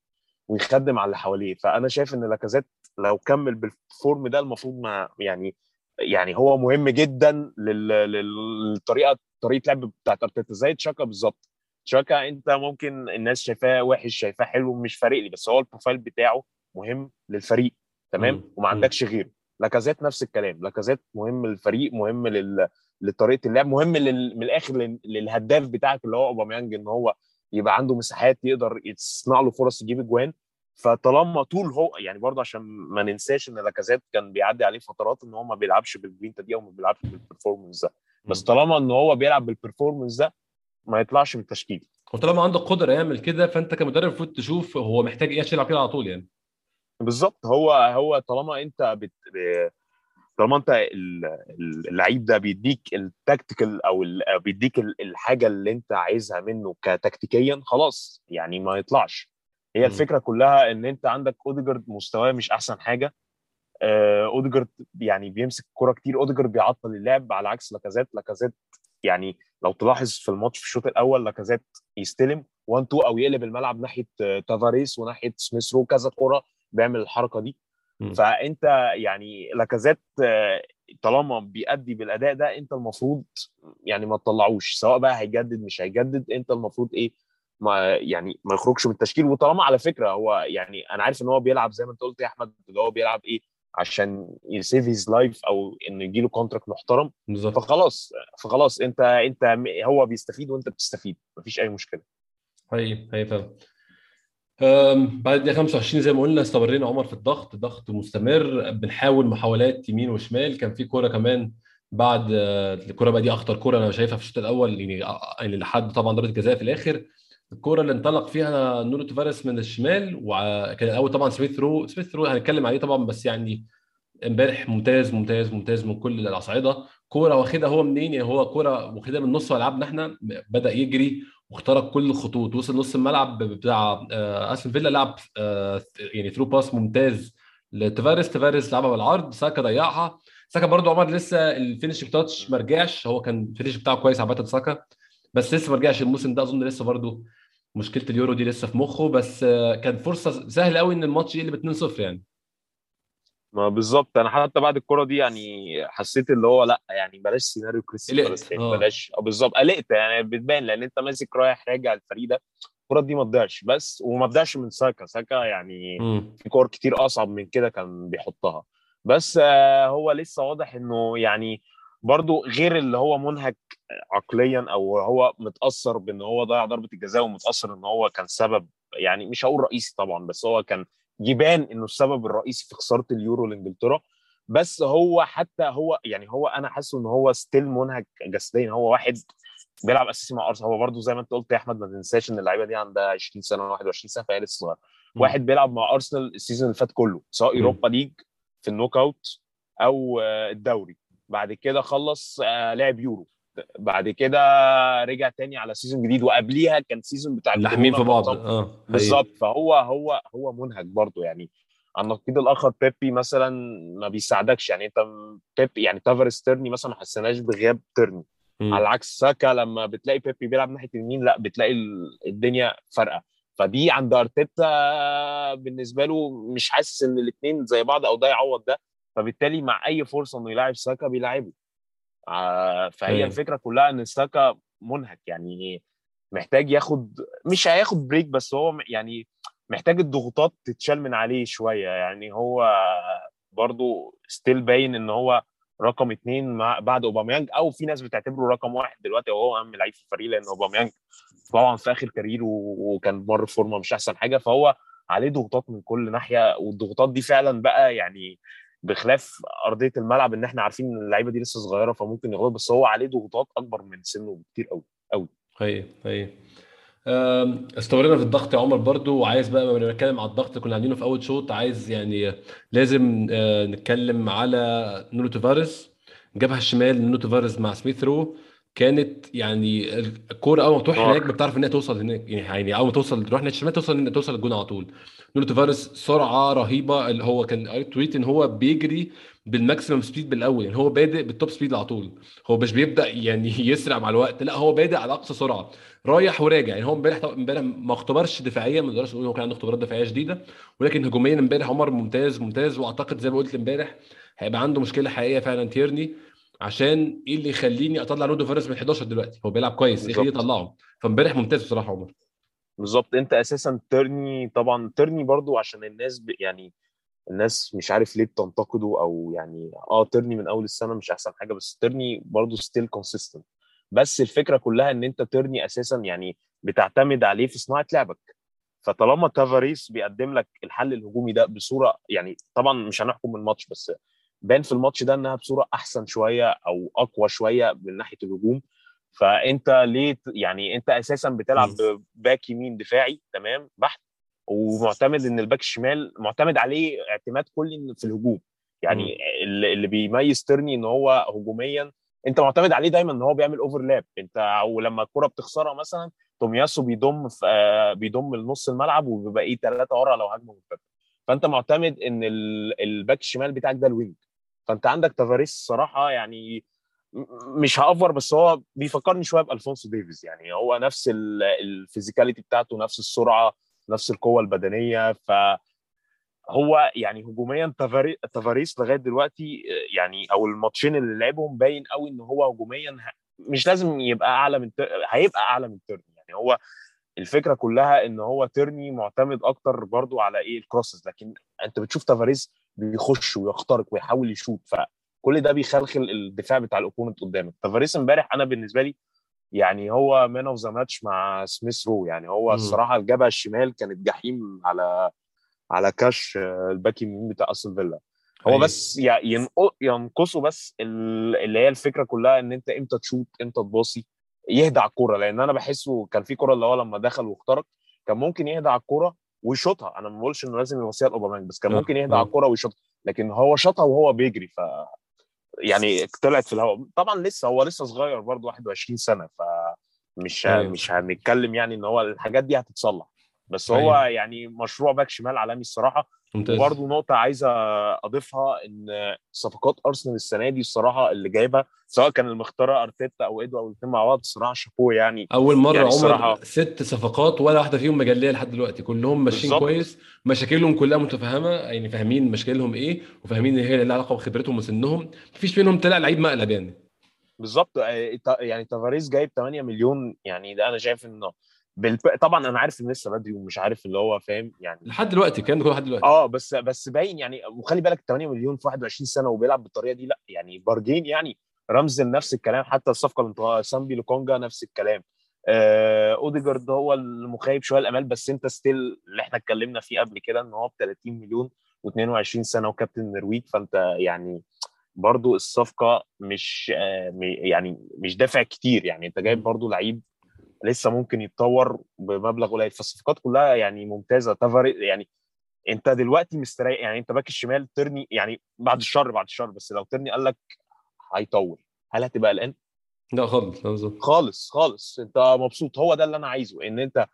ويخدم على اللي حواليه. فأنا شايف إن لاكازيت لو كمل بال form ده المفروض ما يعني يعني هو مهم جدا لل- لل- للطريقة طريقة لعب بتاعت أرتيتا. زي تشاكا بالظبط. تشاكا أنت ممكن الناس شايفاه وحش شايفاه حلو مش فارق لي بس هو ال profile بتاعه مهم للفريق تمام. وما عندكش غيره. لاكازيت نفس الكلام. لاكازيت مهم للفريق مهم لل... لطريقة اللعب. مهم لل... من الآخر لل... للهداف بتاعك اللي هو أوباميانج إن هو يبقى عنده مساحات يقدر يصنع له فرص يجيب أجوان. فطالما طول هو يعني برضه عشان ما ننساش إن لاكازيت كان بيعدي عليه فترات إن هو ما بيلعبش بالجرينتا دي أو ما بيلعبش بال performance ده. بس طالما إن هو بيلعب بال performance ده ما يطلعش من التشكيل. وطالما عنده قدرة يعمل كده فأنت كمدرب المفروض تشوف هو محتاج إيه عشان يلعب كده على طول يعني. بالظبط. هو هو طالما أنت بت... طالما انت ال- ال- اللعيب ده بيديك ال tactical أو أو بيديك ال- الحاجة اللي انت عايزها منه كتكتيكيا خلاص يعني ما يطلعش هي. الفكرة كلها ان انت عندك اوديجارد مستواه مش أحسن حاجة آه، اوديجارد يعني بيمسك كرة كتير اوديجارد بيعطل اللعب على عكس لاكازيت لاكازيت يعني لو تلاحظ في الماتش في الشوط الأول لاكازيت يستلم 1 2 أو يقلب الملعب ناحية آه، تافاريس وناحية سميث رو كذا كرة بيعمل الحركة دي. فأنت يعني لاكازيت آه، طالما بيأدي بالأداء ده أنت المفروض يعني ما تطلعوش. سواء بقى هيجدد مش هيجدد أنت المفروض إيه ما يعني ما يخرجش من التشكيل. وطالما على فكرة هو يعني أنا عارف إن هو بيلعب زي ما أنت قلت يا أحمد اللي هو بيلعب إيه عشان save his life أو إنه يجي له contract محترم. بالظبط. فخلاص فخلاص أنت أنت هو بيستفيد وأنت بتستفيد. مفيش أي مشكلة. حقيقي حقيقي فعلا. بعد الدقيقة 25 زي ما قلنا استمرينا عمر في الضغط. ضغط مستمر. بنحاول محاولات يمين وشمال. كان في كورة كمان بعد الكورة بقى دي أخطر كورة أنا شايفها في الشوط الأول يعني آه، يعني لحد طبعا ضربة جزاء في الآخر. الكورة اللي انطلق فيها نونو تافاريس من الشمال وكان الأول طبعا سميث رو. سميث رو هنتكلم عليه طبعا بس يعني امبارح ممتاز ممتاز ممتاز من كل الأصعدة. كورة واخدها هو منين؟ يعني هو كورة واخدها من نص ملعبنا إحنا. بدأ يجري واخترق كل الخطوط وصل نص الملعب بتاع آه، أستون فيلا لعب آه، يعني through pass ممتاز لتفارس تفارس لعبها بالعرض ساكا ضيعها. ساكا برضو عمر لسه ال finishing touch ما رجعش هو كان ال finish بتاعه كويس عامة ساكا بس لسه ما رجعش الموسم ده أظن لسه برضو مشكلة اليورو دي لسه في مخه بس آه، كان فرصة سهلة قوي إن الماتش يقلب 2-0 يعني. ما بالظبط أنا حتى بعد الكرة دي يعني حسيت اللي هو لأ يعني بلاش سيناريو تاني آه. بلاش آه، بالظبط قلقت يعني بتبان لأن أنت ماسك رايح راجع الفريق ده الكرة دي ما تضيعش بس وما تضيعش من ساكا ساكا يعني. في كور كتير أصعب من كده كان بيحطها بس آه، هو لسه واضح إنه يعني برضو غير اللي هو منهك عقليا أو هو متأثر بإن هو ضيع ضربة الجزاء ومتأثر إن هو كان سبب يعني مش هقول رئيسي طبعا بس هو كان يبان إنه السبب الرئيسي في خسارة اليورو لإنجلترا بس هو حتى هو يعني هو أنا حاسه إن هو still منهك جسديا هو واحد بيلعب أساسي مع أرسنال هو برضو زي ما أنت قلت يا أحمد ما تنساش إن اللعيبة دي عندها 20 سنة 21 سنة فهي لسه صغيرة. واحد بيلعب مع أرسنال ال season اللي فات كله سواء. يوروبا ليج في ال knockout أو الدوري بعد كده خلص آه، لعب يورو بعد كده رجع تاني على season جديد وقبليها كان season بتاع لاحمين في بعض. آه. بالظبط. فهو هو هو منهك برضه يعني. على النقيض الآخر بيبي مثلا ما بيساعدكش. يعني أنت بيبي يعني تافاريس تيرني مثلا ما حسيناش بغياب تيرني. مم. على عكس ساكا لما بتلاقي بيبي بيلعب ناحية اليمين لا بتلاقي ال- الدنيا فارقة. فدي عند أرتيتا بالنسبة له مش حاسس إن الاثنين زي بعض أو ده يعوض ده. فبالتالي مع أي فرصة إنه يلاعب ساكا بيلاعبه. فهي أيوة. الفكرة كلها إن ساكا منهك يعني محتاج ياخد مش هياخد break بس هو يعني محتاج الضغوطات تتشال من عليه شوية يعني هو برضو still باين إن هو رقم اتنين مع بعد أوباميانج أو في ناس بتعتبره رقم واحد دلوقتي وهو أهم لعيب في الفريق لأن أوباميانج طبعا في آخر career ه وكان مر form ه مش أحسن حاجة فهو عليه ضغوطات من كل ناحية والضغوطات دي فعلا بقى يعني بخلاف أرضية الملعب إن إحنا عارفين إن اللعيبة دي لسه صغيرة فممكن يغلط بس هو عليه ضغوطات أكبر من سنه بكتير قوي هي هي أم، استمرينا في الضغط يا عمر برضو وعايز بقى لما نتكلم على الضغط كنا عاملينه في أول شوط عايز يعني لازم آه، نتكلم على نونو تافاريز جبهه الشمال نونو تافاريز مع سميث رو كانت يعني الكورة أول ما تروح. هناك بتعرف إنها توصل هناك. يعني يعني أول ما توصل تروح ناحيه الشمال توصل إن توصل الجون على طول. نونو تافاريس سرعة رهيبة. اللي هو كان قريت tweet إن هو بيجري بال maximum speed بالأول. يعني هو بادئ بال top speed على طول. هو مش بيبدأ يعني يسرع مع الوقت. لا هو بادئ على أقصى سرعة. رايح وراجع. يعني هو امبارح امبارح ما اختبرش دفاعيا. ما نقدرش نقول هو كان عنده اختبارات دفاعية شديدة. ولكن هجوميا امبارح عمر ممتاز ممتاز. وأعتقد زي ما قلت امبارح هيبقى عنده مشكلة حقيقية فعلا تيرني. عشان إيه اللي يخليني أطلع نونو تافاريس من 11 دلوقتي؟ هو بيلعب كويس إيه اللي. اطلعه فامبارح ممتاز بصراحة عمر. بالظبط. أنت أساسا ترني طبعا ترني برضو عشان الناس ب... يعني الناس مش عارف ليه بتنتقده أو يعني آه ترني من أول السنة مش أحسن حاجة بس ترني برضو still consistent بس الفكرة كلها إن أنت ترني أساسا يعني بتعتمد عليه في صناعة لعبك. فطالما تافاريس بيقدم لك الحل الهجومي ده بصورة يعني طبعا مش هنحكم الماتش بس بان في الماتش ده إنها بصورة أحسن شوية أو أقوى شوية من ناحية الهجوم. فأنت ليه يعني أنت أساسا بتلعب back يمين دفاعي تمام بحت ومعتمد إن ال back الشمال معتمد عليه اعتماد كلي في الهجوم. يعني اللي بيميز ترني إن هو هجوميا أنت معتمد عليه دايما إن هو بيعمل overlap أنت ولما الكرة بتخسرها مثلا تومياسو بيضم في بيضم لنص الملعب وبيبقى إيه ثلاثة ورا لو هجمة مرتده فأنت معتمد إن ال- ال back الشمال بتاعك ده ال wing. فأنت عندك تافاريس الصراحة يعني مش أ over بس هو بيفكرني شوية بألفونسو ديفيز. يعني هو نفس ال- ال physicality بتاعته نفس السرعة نفس القوة البدنية. ف هو يعني هجوميا تافاري- تافاريس لغاية دلوقتي يعني أو الماتشين اللي لعبهم باين قوي إن هو هجوميا مش لازم يبقى أعلى من تر- هيبقى أعلى من تيرني. يعني هو الفكرة كلها إن هو تيرني معتمد أكتر برضو على إيه؟ ال crosses لكن أنت بتشوف تافاريس بيخش ويخترق ويحاول يشوط فكل ده بيخلخل الدفاع بتاع ال opponent قدامك تافاريس امبارح أنا بالنسبة لي يعني هو man of the match مع سميث رو يعني هو مم. الصراحة الجبهة الشمال كانت جحيم على على كاش الباك اليمين بتاع أستون فيلا هو حقيقي. بس ينقصه بس ال- اللي هي الفكرة كلها إن أنت إمتى تشوط إمتى تباصي يهدى على الكورة لأن أنا بحسه كان في كورة اللي هو لما دخل واخترق كان ممكن يهدى على الكورة ويشوطها أنا ما بقولش إنه لازم يوصيها لاوباميانج بس كان ممكن يهدى. على الكورة ويشوطها لكن هو شاطها وهو بيجري ف يعني طلعت في الهواء طبعا لسه هو لسه صغير برضه 21 سنة فمش ه- أيوة. مش هنتكلم يعني إن هو الحاجات دي هتتصلح بس هو أيوة. يعني مشروع باك شمال عالمي الصراحة. ممتاز. وبرضه نقطة عايزة أضيفها إن صفقات أرسنال السنة دي الصراحة اللي جايبها سواء كان المختار أرتيتا أو إدو أو الاثنين مع بعض الصراحة شابوه يعني. أول مرة يعني عمر ست صفقات ولا واحدة فيهم مجلية لحد دلوقتي. كلهم ماشيين. كويس مشاكلهم كلها متفهمة يعني فاهمين مشاكلهم إيه وفاهمين إن هي لها علاقة بخبرتهم وسنهم. مفيش منهم طلع لعيب مقلب يعني. بالظبط. آه، يعني تافاريز جايب 8 مليون يعني ده أنا شايف إنه بالب... طبعا أنا عارف إن لسه بدري ومش عارف اللي هو فاهم يعني لحد دلوقتي كان كل لحد دلوقتي. آه بس بس باين يعني وخلي بالك 8 مليون في 21 سنة وبيلعب بالطريقة دي لأ يعني bargain يعني. رامزديل نفس الكلام حتى الصفقه اللي انتوا- سامبي لوكونجا نفس الكلام. آه أوديجارد هو المخيب شوية الأمال بس أنت still اللي إحنا اتكلمنا فيه قبل كده إن هو ب 30 مليون و22 سنة وكابتن النرويج فأنت يعني برضو الصفقة مش آه يعني مش دافع كتير يعني. أنت جايب برضو لعيب لسه ممكن يتطور بمبلغ قليل. فالصفقات كلها يعني ممتازة. تافاري يعني انت دلوقتي مستريح يعني انت باك الشمال ترني يعني بعد الشر بعد الشر بس لو ترني قال لك هيطول. هل هتبقى قلقان؟ لا خالص خالص خالص. انت مبسوط. هو ده اللي أنا عايزه ان انت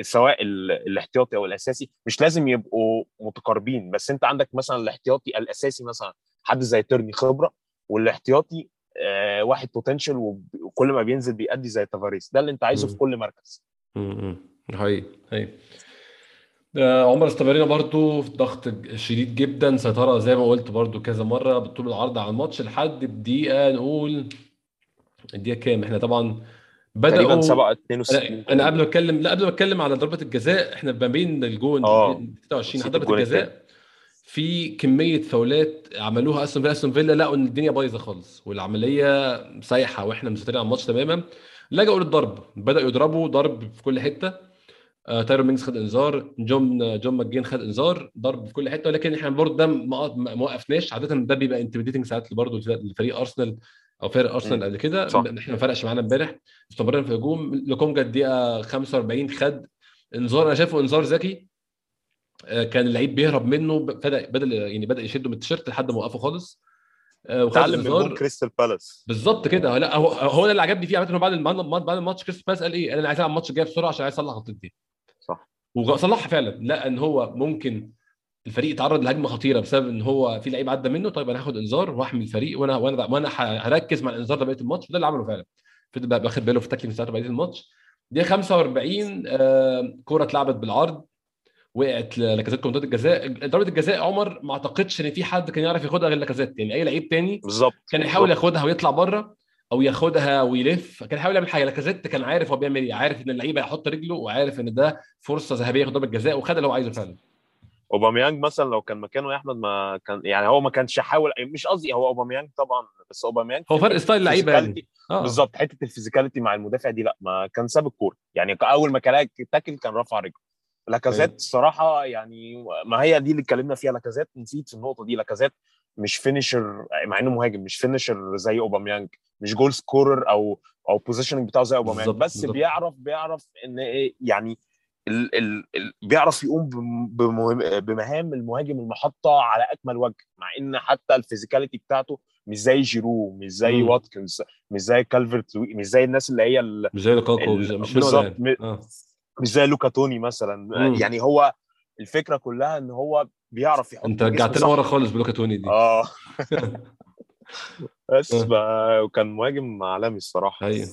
سواء ال- الاحتياطي أو الأساسي مش لازم يبقوا متقاربين. بس انت عندك مثلا الاحتياطي الأساسي مثلا حد زي ترني خبرة والاحتياطي واحد بوتنشال وكل ما بينزل بيأدي زي تافاريس ده اللي انت عايزه. في كل مركز. امم حقيقي حقيقي. آه، عمر استمرينا برضو في ضغط شديد جدا. سيطرة زي ما قلت برضو كذا مرة بالطول العرض على الماتش لحد الدقيقة نقول الدقيقة كام؟ إحنا طبعا تقريبا بدأوا 7 62 أنا قبل ما أتكلم لا قبل ما أتكلم على ضربة الجزاء إحنا ما بين الجون آه. 26 نسيت ضربة الجزاء. في كمية فاولات عملوها أستون فيلا. أستون فيلا لقوا إن الدنيا بايظة خالص والعملية سايحة وإحنا مسيطرين على الماتش تماما. لجأوا للضرب بدأوا يضربوا ضرب في كل حتة. آه، تايرون مينجز خد انذار جون جون ماكجين خد انذار ضرب في كل حتة. ولكن إحنا برضه ده ما وقفناش. عادة ده بيبقى intimidating ساعات برضه لفريق ارسنال أو فرق أرسنال. قبل كده. إحنا ما فرقش معانا امبارح. استمرنا في الهجوم. لوكونجا الدقيقة 45 خد انذار. أنا شايفه انذار ذكي. كان اللعيب بيهرب منه بدا بدأ يعني بدأ يشده من التيشيرت لحد ما وقفه خالص. آه، وخد تعلم من كريستال بالاس. بالظبط كده. لا هو هو ده اللي عجبني فيه عامة. بعد بعد الماتش كريس باس قال إيه؟ أنا عايز ألعب الماتش الجاي بسرعة عشان عايز أصلح غلطتي صح. وصلحها فعلا. لا إن هو ممكن الفريق يتعرض لهجمة خطيرة بسبب إن هو في لعيب عدى منه. طيب أنا هاخد إنذار وأحمي الفريق وأنا وأنا وأنا هركز مع الإنذار ده بقية الماتش. وده اللي عمله فعلا. فضل باخد باله في ال tackling بتاعته بقية الماتش. دي 45 آه، كوره اتلعبت بالعرض. وقعت لاكازيت منطقه الجزاء. ضربه الجزاء عمر ما اعتقدش ان في حد كان يعرف ياخدها غير لاكازيت. يعني أي لعيب تاني بالظبط. كان يحاول. ياخدها ويطلع بره أو ياخدها ويلف. كان يحاول يعمل حاجة. لاكازيت كان عارف هو بيعمل إيه. عارف إن اللعيب هيحط رجله وعارف إن ده فرصة ذهبية ياخد ضربه جزاء وخد اللي هو عايزه فعلا. أوباميانج مثلا لو كان مكانه يا أحمد ما كان يعني هو ما كانش حاول مش قصدي هو أوباميانج طبعا بس أوباميانج هو فرق style لعيبه يعني. آه. بالظبط. حتة ال physicality مع المدافع دي لا ما كان ساب الكورة. يعني أول ما كان tackle كان رفع رجله. لاكازيت أيوة. الصراحة يعني ما هي دي اللي اتكلمنا فيها لاكازيت نسيت في النقطة دي لاكازيت مش finisher مع إنه مهاجم مش finisher زي أوباميانج مش goal scorer أو أو positioning بتاعه زي أوباميانج بس بالظبط. بيعرف بيعرف إن إيه يعني ال ال ال بيعرف يقوم بمهام المهاجم المحطة على أكمل وجه مع إن حتى ال physicality بتاعته مش زي جيرو مش زي. واتكنز مش زي كالفرت مش زي الناس اللي هي مش زي لوكاكو مش بالظبط. مش زي لوكا توني مثلا. مم. يعني هو الفكرة كلها إن هو بيعرف يحط أنت رجعتنا. ورا خالص بلوكا توني دي. آه. بس وكان مهاجم عالمي الصراحة. أيوه.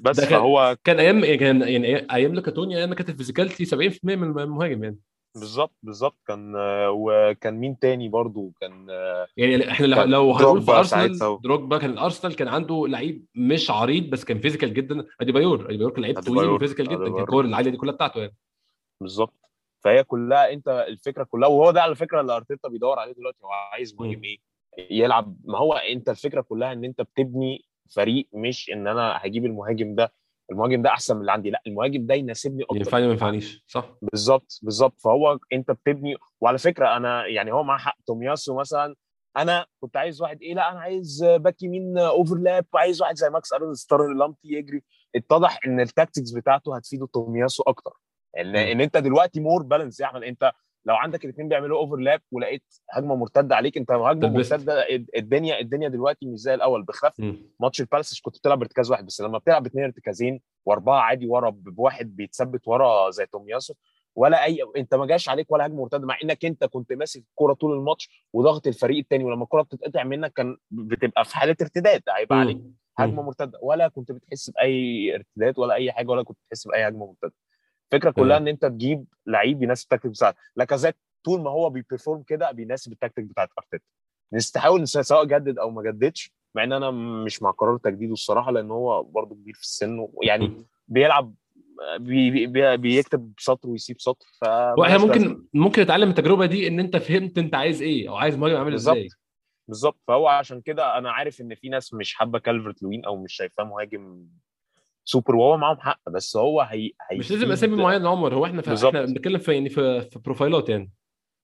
بس كان- فهو كان أيام كان يعني أيام لوكا توني أيام كانت ال physicality 70% من المهاجم يعني. بالظبط بالظبط كان وكان مين تاني برضو كان يعني إحنا لو, كان لو هنقول في أرسنال. دروجبا كان الارسنال كان عنده لعيب مش عريض بس كان physical جدا أديبايور أديبايور كان لعيب طويل. و physical جدا كان. الكور العاليه دي كلها بتاعته يعني بالظبط فهي كلها أنت الفكرة كلها وهو ده على فكرة اللي أرتيتا بيدور عليه دلوقتي هو عايز مهاجم. إيه يلعب ما هو أنت الفكرة كلها إن أنت بتبني فريق مش إن أنا هجيب المهاجم ده المهاجم ده أحسن من اللي عندي. لا المهاجم ده يناسبني أكتر. ينفعني ما ينفعنيش. صح. بالظبط بالظبط. فهو أنت بتبني وعلى فكرة أنا يعني هو مع حق. تومياسو مثلا أنا كنت عايز واحد إيه لا أنا عايز باك يمين overlap عايز واحد زي ماكس ارونز طارق لامبتي يجري. اتضح إن ال tactics بتاعته هتفيده تومياسو أكتر. إن. إن أنت دلوقتي more balanced يا أحمد أنت لو عندك الاثنين بيعملوا overlap ولقيت هجمة مرتدة عليك انت هجمة. مرتدة الدنيا الدنيا دلوقتي مش زي الأول بخلاف. ماتش البالاس كنت بتلعب ارتكاز واحد بس لما بتلعب اثنين ارتكازين وأربعة عادي ورا بواحد بيتثبت ورا زي تومياسو ولا أي انت ما جاش عليك ولا هجمة مرتدة مع إنك انت كنت ماسك الكورة طول الماتش وضغط الفريق الثاني ولما الكورة بتتقطع منك كان بتبقى في حالة ارتداد هيبقى عليك. هجمة مرتدة ولا كنت بتحس بأي ارتداد ولا أي حاجة ولا كنت بتحس بأي هجمة مرتدة الفكرة كلها. إن أنت تجيب لعيب يناسب التكتيك بتاعك لاكازيت طول ما هو بي perform كده بيناسب التكتيك بتاعت أرتيتا نستحاول سواء جدد أو ما جددش مع إن أنا مش مع قرار تجديده الصراحة لأن هو برضه كبير في السن ويعني. بيلعب بي بي بيكتب سطر ويسيب سطر ف هو إحنا ممكن ممكن نتعلم التجربة دي إن أنت فهمت أنت عايز إيه أو عايز مهاجم عامل بالظبط. إزاي بالظبط فهو عشان كده أنا عارف إن في ناس مش حابة كالفرت لوين أو مش شايفاه مهاجم سوبر وهو معاهم حق بس هو هي مش لازم أسامي معينة عمر هو إحنا في بالظبط. إحنا بنتكلم في يعني في, في profileات يعني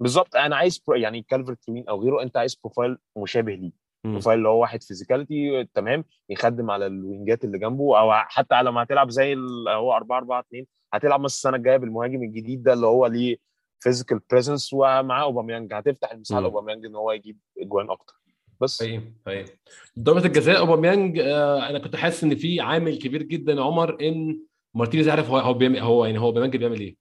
بالظبط أنا عايز pro يعني كالفرت لوين أو غيره أنت عايز profile مشابه ليه. profile اللي هو واحد physicality تمام يخدم على ال wingات اللي جنبه أو حتى لما هتلعب زي ال- هو 4 4 2 هتلعب مثلا السنة الجاية بالمهاجم الجديد ده اللي هو ليه physical presence ومعاه أوباميانج هتفتح المساحة. لأوباميانج إن هو يجيب أجوان أكتر بس. حقيقي حقيقي. ضربة الجزاء أوباميانج آه أنا كنت حاسس إن في عامل كبير جدا يا عمر إن مارتينيز عارف هو هو بيعمل هو يعني هو أوباميانج بيعمل إيه.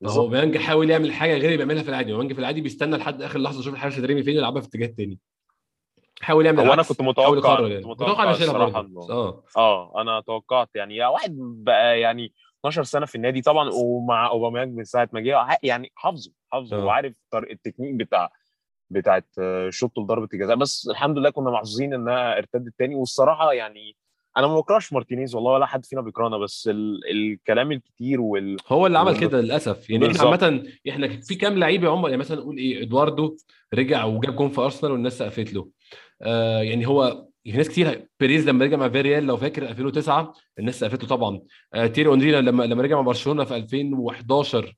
بالظبط. أوباميانج حاول يعمل حاجة غير اللي بيعملها في العادي. أوباميانج في العادي بيستنى لحد آخر لحظة يشوف الحارس هترمي فين يلعبها في اتجاه تاني حاول يعمل هو أنا العكس. كنت متوقع كنت يعني. متوقع الصراحة آه. آه أنا توقعت يعني يا واحد بقى يعني 12 سنة في النادي طبعا ومع أوباميانج من ساعة ما جه يعني حافظه حافظه آه. وعارف طريقة التكنيك بتاع بتاعت آه، شوط لضربة الجزاء. بس الحمد لله كنا محظوظين إنها ارتدت تاني. والصراحة يعني أنا ما بكرهش مارتينيز والله ولا حد فينا بيكرهنا. بس ال... الكلام الكتير وال هو اللي عمل. كده للأسف. يعني إحنا بالظبط. عامة إحنا في كام لعيب يا عمر؟ يعني مثلا نقول إيه إدواردو رجع وجاب جون في أرسنال والناس سقفت له. آه يعني هو في ناس كتير بيريز لما رجع مع فيريال لو فاكر 2009 الناس سقفت له طبعا. آه تييري هنري لما لما رجع مع برشلونة في 2011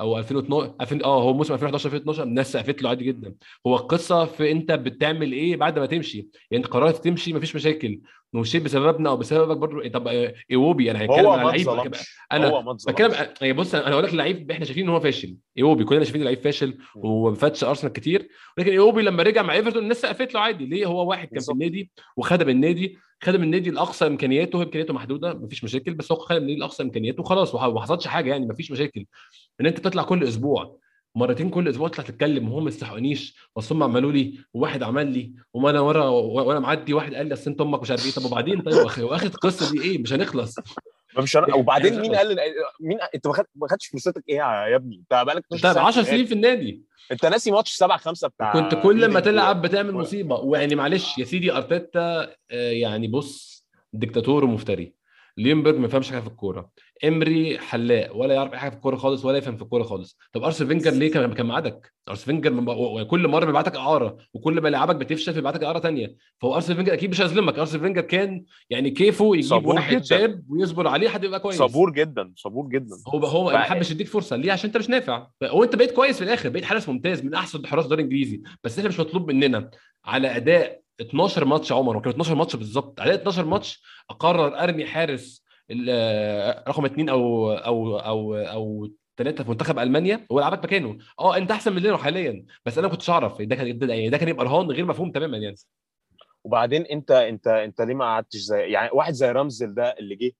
أو 2012 2000 آه هو موسم 2011 2012 الناس سقفت له عادي جدا. هو القصة في أنت بتعمل إيه بعد ما تمشي؟ يعني انت قررت تمشي مفيش مشاكل. ومشيت بسببنا أو بسببك برضه طب آه، إيوبي أنا هتكلم على لعيب أنا بتكلم يعني بص أنا هقول لك اللعيب إحنا شايفين إن هو فاشل. إيوبي كلنا شايفين لعيب فاشل وما فاتش أرسنال كتير. ولكن إيوبي لما رجع مع إيفرتون الناس سقفت له عادي. ليه؟ هو واحد كان في. النادي وخدم النادي. خدم النادي لأقصى إمكانياته. إمكانياته محدودة مفيش مشاكل بس هو خدم النادي لأقصى إمكانياته وخلاص وما حصلش حاجة يعني مفيش مشاكل. إن أنت تطلع كل أسبوع مرتين كل أسبوع تطلع تتكلم وهم ما يستحقونيش. بس هم عملوا لي وواحد عمل لي وما أنا ورا وأنا معدي واحد قال لي أصل أنت أمك مش عارف إيه. طب وبعدين؟ طيب واخ- واخد القصة دي إيه؟ مش هنخلص. مش أنا... وبعدين مين قال مين أنت ما خد- ما خدتش فرصتك إيه يا ابني؟ أنت بقالك 12 أنت سنة 10 في سنين في النادي. أنت ناسي ماتش 7 5 بتاع كنت كل ما تلعب بتعمل مصيبة. ويعني معلش يا سيدي أرتيتا آه، يعني بص ديكتاتور ومفتري. ليمبرج ما يفهمش حاجة في الكورة. إمري حلاق ولا يعرف أي حاجة في الكورة خالص ولا يفهم في الكورة خالص. طب أرسن فينجر ليه كان كان معادك؟ أرسن فينجر كل مرة بيبعتك إعارة وكل ما لعبك بتفشل بيبعتك إعارة تانية. فهو أرسن فينجر أكيد مش هيظلمك. أرسن فينجر كان يعني كيفه يجيب واحد. شاب ويصبر عليه حد يبقى كويس. صبور جدا صبور جدا. هو هو ما حبش يديك فرصة. ليه؟ عشان أنت مش نافع. وانت بقيت كويس في الآخر بقيت حارس ممتاز من أحسن حراس الدوري الإنجليزي. بس إحنا مش مطلوب مننا. على أداء 12 ماتش عمر وكان 12 ماتش بالظبط. على 12 ماتش أقرر أرمي حارس رقم اثنين أو أو أو أو ثلاثة في منتخب ألمانيا هو يلعبك مكانه. آه أنت أحسن مننا حاليا بس أنا ما كنتش أعرف. ده كان ده, يعني كان يبقى رهان غير مفهوم تماما يعني. وبعدين انت انت أنت ليه ما قعدتش زي يعني واحد زي رمزل ده اللي جه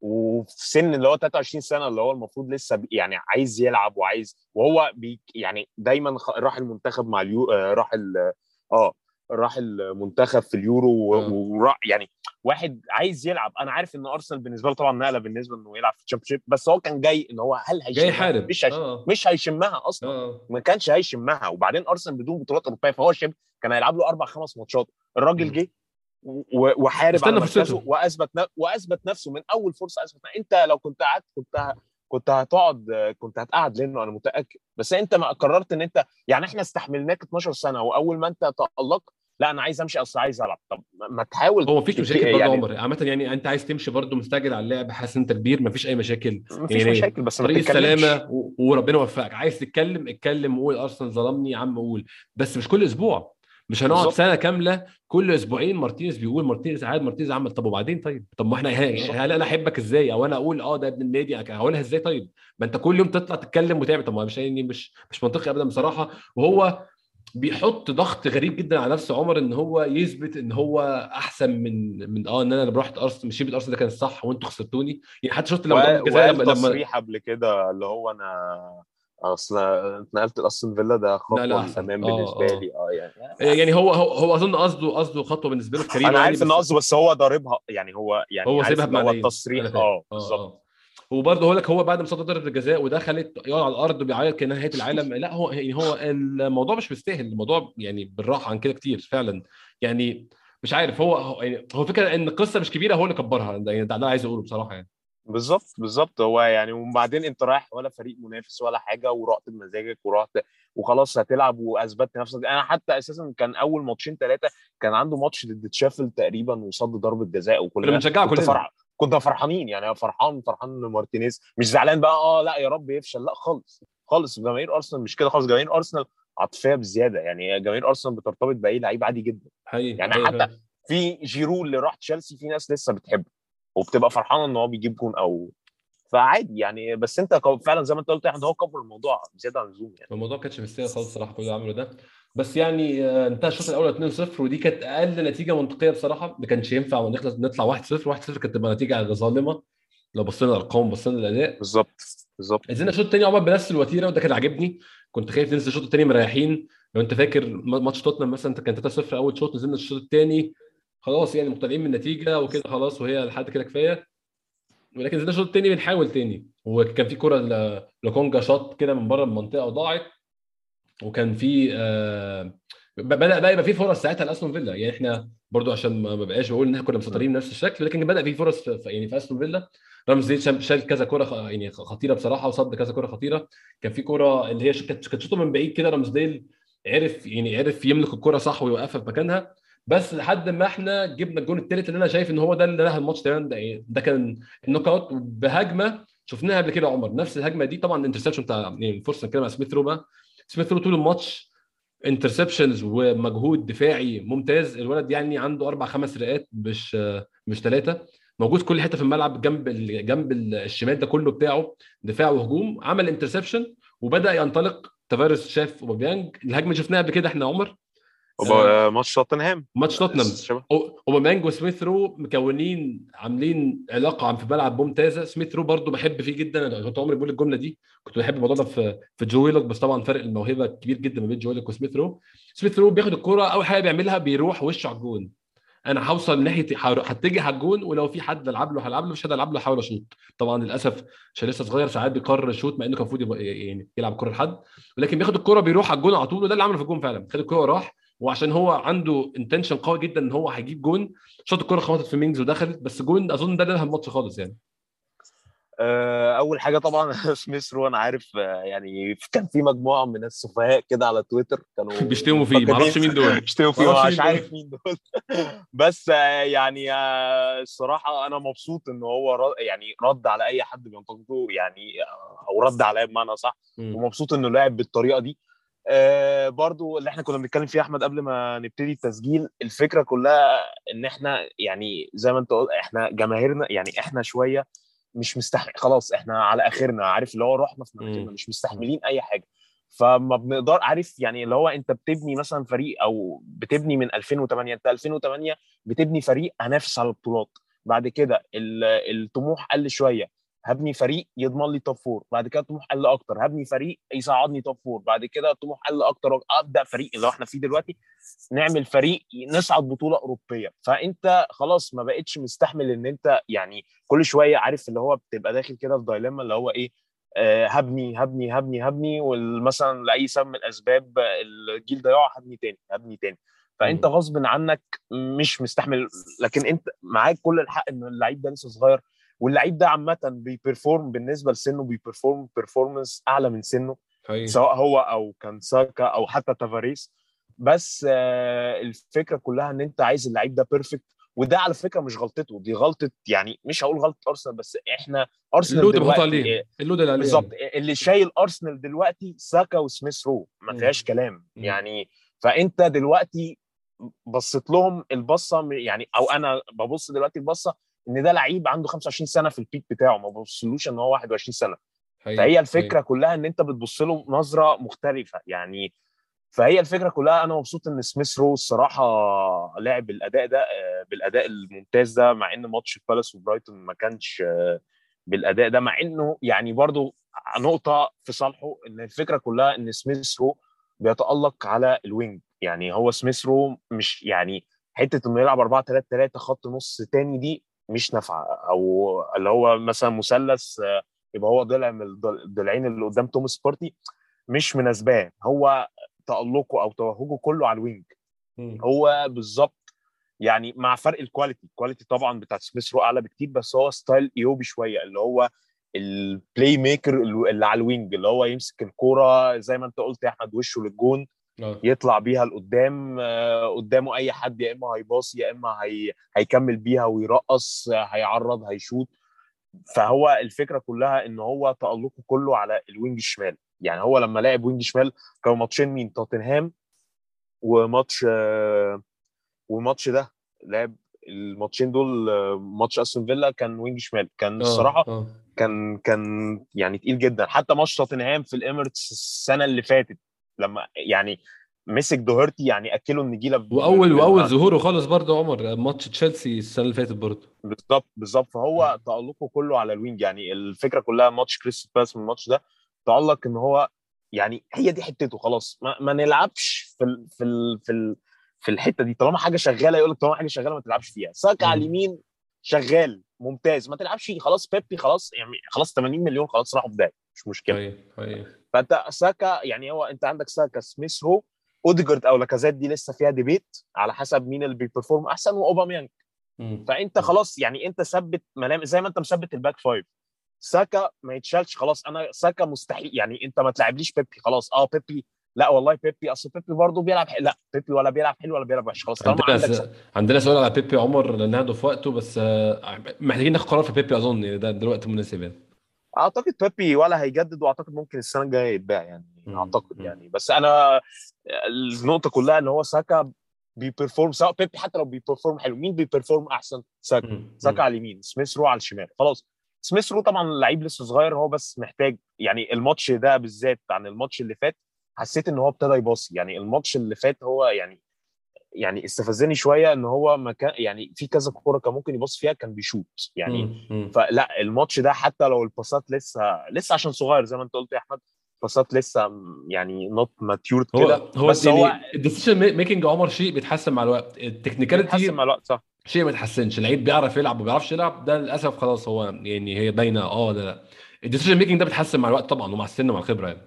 وفي سن اللي هو 23 سنة اللي هو المفروض لسه يعني عايز يلعب وعايز وهو بي يعني دايما راح المنتخب مع اليو آه، راح آه راح المنتخب في اليورو آه. وراح يعني واحد عايز يلعب. أنا عارف إن أرسنال بالنسبة له طبعا نقلة بالنسبة إنه يلعب في الشامبيونشيب بس هو كان جاي إن هو هل هيشمها؟ جاي يحارب. مش هيش... آه. مش هيشمها أصلا. آه. ما كانش هيشمها. وبعدين أرسنال بدون بطولات أوروبية فهو شبه كان هيلعب له أربع خمس ماتشات. الراجل. جه و- وحارب استنى على. وأثبت ن- وأثبت نفسه. من أول فرصة أثبت ن- أنت لو كنت قعدت كنت كنت هتقعد كنت هتقعد لأنه أنا متأكد. بس أنت ما قررت إن أنت يعني إحنا استحملناك 12 سنة وأول ما أنت تالقت لا أنا عايز أمشي أصل عايز ألعب. طب ما- تحاول هو مفيش مشاكل برضه يعني. عمر. عامة يعني أنت عايز تمشي برضه مستعجل على اللعب حاسس أنت كبير مفيش أي مشاكل. مفيش يعني مشاكل بس طريق السلامة و- وربنا يوفقك. عايز تتكلم اتكلم وقول أرسنال ظلمني يا عم قول. بس مش كل أسبوع. مش هنقعد بالظبط. سنة كاملة كل أسبوعين مارتينيز بيقول مارتينيز عاد مارتينيز عمل. طب وبعدين طيب؟ طب ما إحنا. هل أنا أحبك إزاي؟ أو أنا أقول آه ده ابن النادي هقولها إزاي طيب؟ ما أنت كل يوم تطلع تتكلم وتعمل. طب ما مش مش مش منطقي ابدا بصراحة. وهو بيحط ضغط غريب جدا على نفسه عمر إن هو يثبت إن هو أحسن من من آه إن أنا لما رحت ارسنال مشيت ارسنال ده كان الصح وأنتوا خسرتوني يعني حتى شفت لما وقال لما تصريح قبل كده اللي هو أنا أصل اتنقلت لأستون فيلا ده خطوة. للامام آه، بالنسبة آه. لي آه يعني يعني هو هو, هو أظن قصده قصده خطوة بالنسبة له في كاريره أنا يعني عارف إن بس- قصده بس هو ضاربها يعني هو يعني هو سيبها هو التصريح فاهم. آه بالظبط وبرضه هقول لك هو بعد ما صد ضربه الجزاء ودخلت يقعد على الأرض وبيعيط كأنها نهايه العالم لا هو يعني هو الموضوع مش مستاهل الموضوع يعني بالراحة عن كده كتير فعلا. يعني مش عارف هو هو يعني هو فكره إن القصة مش كبيرة هو اللي كبرها ده يعني ده عايز أقوله بصراحة يعني. بالظبط بالظبط. هو يعني وبعدين أنت رايح ولا فريق منافس ولا حاجة ورحت بمزاجك ورحت وخلاص هتلعب وأثبتت نفسك. أنا حتى أساسا كان أول ماتشين ثلاثة كان عنده ماتش ضد شيفيلد تقريبا وصد ضربة جزاء وكل ده. بنشجعه كنت كلنا. فرح كنا فرحانين يعني فرحان فرحان إن مارتينيز مش زعلان بقى آه لأ يا رب يفشل لأ خالص خالص جماهير أرسنال مش كده خالص جماهير أرسنال عاطفية بزيادة يعني جماهير أرسنال بترتبط بأي لعيب عادي جدا. حقيقي يعني حقيقي حتى. في جيرو اللي راح تشيلسي في ناس لسه بتحبه وبتبقى فرحانة إن هو بيجيب جون أو فعادي يعني بس أنت فعلا زي ما أنت قلت احمد هو كبر الموضوع زيادة عن اللزوم يعني. الموضوع كانش مستاهل خالص الصراحه كل اللي عمله ده. بس يعني آه، انتهى الشوط الأول 2-0 ودي كانت أقل نتيجة منطقية بصراحة. ما كانش ينفع ونخلص نطلع 1-0 1-0 كانت تبقى نتيجة ظالمة. لو بصينا الارقام بصينا للأداء. بالظبط بالظبط. نزلنا الشوط الثاني عقبال بنفس الوتيرة وده كان عاجبني. كنت خايف ننزل الشوط الثاني مريحين. لو انت فاكر ماتش توتنهام مثلا كان 3-0 أول شوط نزلنا الشوط الثاني خلاص يعني مقتنعين من النتيجه وكده خلاص وهي لحد كده كفاية. ولكن نزلنا الشوط الثاني بنحاول تاني. وكان في كرة لكونجا شاط كده من بره المنطقة وضاعت. وكان في آه، بدأ بقى يبقى في فرص ساعتها لأستون فيلا. يعني إحنا برضو عشان ما بقاش بقول إن إحنا كنا مسيطرين بنفس الشكل لكن بدأ في فرص في يعني في أستون فيلا. رامزي شال كذا كرة خ- يعني خطيرة بصراحة وصد كذا كرة خطيرة. كان في كرة اللي هي كانت شوطه من بعيد كده رامزديل عرف يعني عرف يملك الكرة صح ويوقفها في مكانها. بس لحد ما إحنا جبنا الجون الثالث اللي أنا شايف إن هو ده اللي نهى الماتش تماما ده, ده كان ال knock out بهجمة شفناها قبل كده عمر. نفس الهجمة دي طبعا ال interception بتاع يعني فرصة نتكلم على سميث رو بقى سميث رو طول الماتش interceptions ومجهود دفاعي ممتاز. الولد يعني عنده أربع خمس رئات مش مش ثلاثة موجود كل حتة في الملعب جنب جنب ال- الشمال ده كله بتاعه دفاع وهجوم. عمل interception وبدأ ينطلق. تافاريس شاف أوباميانج. الهجمة شفناها قبل كده إحنا عمر. وب- ماتش توتنهام. ماتش توتنهام. أوباميانج وسميث رو مكونين عاملين علاقة عم في الملعب ممتازة. سميث رو برضو بحب فيه جدا. أنا كنت عمري بقول الجملة دي. كنت بحب الموضوع ده في في جو ويلوك بس طبعا فرق الموهبة كبير جدا ما بين جو ويلوك وسميث رو. سميث رو بياخد الكرة أول حاجة بيعملها بيروح وشه على الجون. أنا هوصل ناحية هتجه على الجون ولو في حد العب له هلعب له مش حد العب له هحاول أشوط. طبعا للأسف عشان لسه صغير ساعات بيقرر يشوط مع إنه كان المفروض يعني يلعب الكره لحد. ولكن بياخد الكرة بيروح على الجون على طول وده اللي عمله في الجون فعلا. خد الكرة وراح. وعشان هو عنده intention قوي جدا إن هو هيجيب جون. شاط الكرة خبطت في مينجز ودخلت بس جون أظن ده اللي الماتش خالص يعني. آه، أول حاجة طبعا سميث رو أنا عارف آه، يعني كان في مجموعة من السفهاء كده على تويتر كانوا بيشتموا فيه معرفش مين دول. بيشتموا فيه مش عارف مين دول. بس آه، يعني آه، الصراحة أنا مبسوط إن هو ر- يعني رد على أي حد بينتقده يعني آه، أو رد عليا بمعنى صح. ومبسوط إنه لعب بالطريقة دي. آه برضو اللي إحنا كنا بنتكلم فيه أحمد قبل ما نبتدي التسجيل الفكرة كلها إن إحنا يعني زي ما أنت قلت إحنا جماهيرنا يعني إحنا شوية مش مستحمل خلاص إحنا على آخرنا عارف اللي هو رحنا في مناخيرنا مم. مش مستحملين أي حاجة. فما بنقدر عارف يعني اللي هو أنت بتبني مثلا فريق أو بتبني من 2008 أنت 2008 بتبني فريق هنافس على البطولات. بعد كده ال- الطموح قل شوية. هبني فريق يضمن لي top four بعد كده الطموح قل أكتر. هبني فريق يصعدني top four بعد كده الطموح قل أكتر. أبدأ فريق اللي إحنا فيه دلوقتي. نعمل فريق نصعد بطولة أوروبية. فأنت خلاص ما بقتش مستحمل إن أنت يعني كل شوية عارف اللي هو بتبقى داخل كده في dilemma اللي هو إيه آه، هبني هبني هبني هبني ومثلا لأي سبب من الاسباب الجيل ده يقع هبني تاني هبني تاني. فأنت. غصب عنك مش مستحمل. لكن أنت معاك كل الحق إن اللعيب ده لسه صغير. واللعيب ده عامة بي perform بالنسبة لسنه بي perform performance أعلى من سنه حقيقي. سواء هو أو كان ساكا أو حتى تافاريس بس آه، الفكرة كلها إن أنت عايز اللعيب ده perfect وده على فكرة مش غلطته دي غلطة يعني مش هقول غلطة أرسنال بس إحنا أرسنال ال load دلوقتي عليه آه، ال load اللي عليه بالظبط اللي شايل أرسنال دلوقتي ساكا وسميث رو ما. فيهاش كلام. يعني فأنت دلوقتي بصيت لهم البصة يعني أو أنا ببص دلوقتي البصة إن ده لعيب عنده 25 سنة في ال peak بتاعه ما ببصلوش إن هو 21 سنة حقيقي. فهي الفكرة حقيقي. كلها إن أنت بتبص له نظرة مختلفة يعني فهي الفكرة كلها أنا مبسوط إن سميث رو الصراحة لعب بالاداء ده آه، بالأداء الممتاز ده مع إن ماتش بالاس وبرايتون ما كانش آه، بالأداء ده مع إنه يعني برضو نقطة في صالحه إن الفكرة كلها إن سميث رو بيتألق على ال wing يعني هو سميث رو مش يعني حتة إنه يلعب 4 3 3 خط نص تاني دي مش نافعة. أو اللي هو مثلا مثلث يبقى هو ضلع من الضل- الضلعين اللي قدام توماس بارتي مش مناسباه. هو تألقه أو توهجه كله على ال wing. هو بالظبط يعني مع فرق ال quality ال quality طبعا بتاعت سميث رو أعلى بكتير بس هو style إيوبي شوية اللي هو ال playmaker اللي على ال wing اللي هو يمسك الكورة زي ما أنت قلت يا احمد وشه للجون. آه. يطلع بيها لقدام آه، قدامه أي حد يا إما هيباصي يا إما هي... هيكمل بيها ويرقص هيعرض هيشوط فهو الفكرة كلها إن هو تألقه كله على ال wing الشمال يعني هو لما لعب wing شمال كانوا ماتشين مين توتنهام وماتش آه، وماتش ده لعب الماتشين دول ماتش أستون فيلا كان wing شمال كان. الصراحة آه. كان كان يعني تقيل جدا حتى ماتش توتنهام في الاميريتس السنة اللي فاتت لما يعني مسك دوهرتي يعني أكله النجيله وأول وأول ظهوره خالص برضه عمر ماتش تشيلسي السنة اللي فاتت برضه. بالظبط بالظبط فهو تألقه كله على ال wing. يعني الفكرة كلها ماتش كريستال بالاس من الماتش ده تألق إن هو يعني هي دي حتته خلاص. ما, ما نلعبش في ال في ال في ال في الحتة دي. طالما حاجة شغالة يقول لك طالما حاجة شغالة ما تلعبش فيها. ساكا على. اليمين شغال ممتاز. ما تلعبش خلاص بيبي خلاص يعني خلاص 80 مليون خلاص راحوا في مش مشكلة. حقيقي. حقيقي. فانت ساكا يعني هو انت عندك ساكا سميث رو اوديجارد أو لاكازيت دي لسه فيها debate على حسب مين اللي بي perform احسن واوباميانج. فانت خلاص يعني انت ثبت ملامح زي ما انت مثبت ال back five ساكا ما يتشالش خلاص أنا ساكا مستحيل يعني انت ما تلعبليش بيبي خلاص. آه بيبي لا والله بيبي اصل بيبي برضه بيلعب حلو. لا بيبي ولا بيلعب حلو ولا بيلعب وحش خلاص طالما عندنا عندك س... عندنا سؤال على بيبي عمر لأن في وقته بس آه، محتاجين ناخد قرار في بيبي أظن ده دلوقتي مناسب يعني. أعتقد بيبي ولا هيجدد وأعتقد ممكن السنة الجاية يتباع يعني مم. أعتقد. يعني بس أنا النقطة كلها إن هو ساكا بي perform سواء بيبي حتى لو بي perform حلو مين بي perform أحسن ساكا مم. ساكا على اليمين سميث رو على الشمال خلاص سميث رو طبعا لعيب لسه صغير هو بس محتاج يعني الماتش ده بالذات عن الماتش اللي فات حسيت إن هو ابتدى يباصي يعني الماتش اللي فات هو يعني يعني استفزني شوية إن هو ما كان يعني في كذا كورة كان ممكن يبص فيها كان بيشوط يعني مم. فلا الماتش ده حتى لو الباصات لسه لسه عشان صغير زي ما أنت قلت يا أحمد باصات لسه يعني not matured كده. هو بس هو ال decision making عمر شيء بيتحسن مع الوقت. بيتحسن ال technicality مع الوقت صح. شيء ما يتحسنش. لعيب بيعرف يلعب وما بيعرفش يلعب ده للأسف خلاص هو يعني هي باينة آه لأ. لا ال decision making ده بيتحسن مع الوقت طبعا ومع السن ومع الخبرة يعني.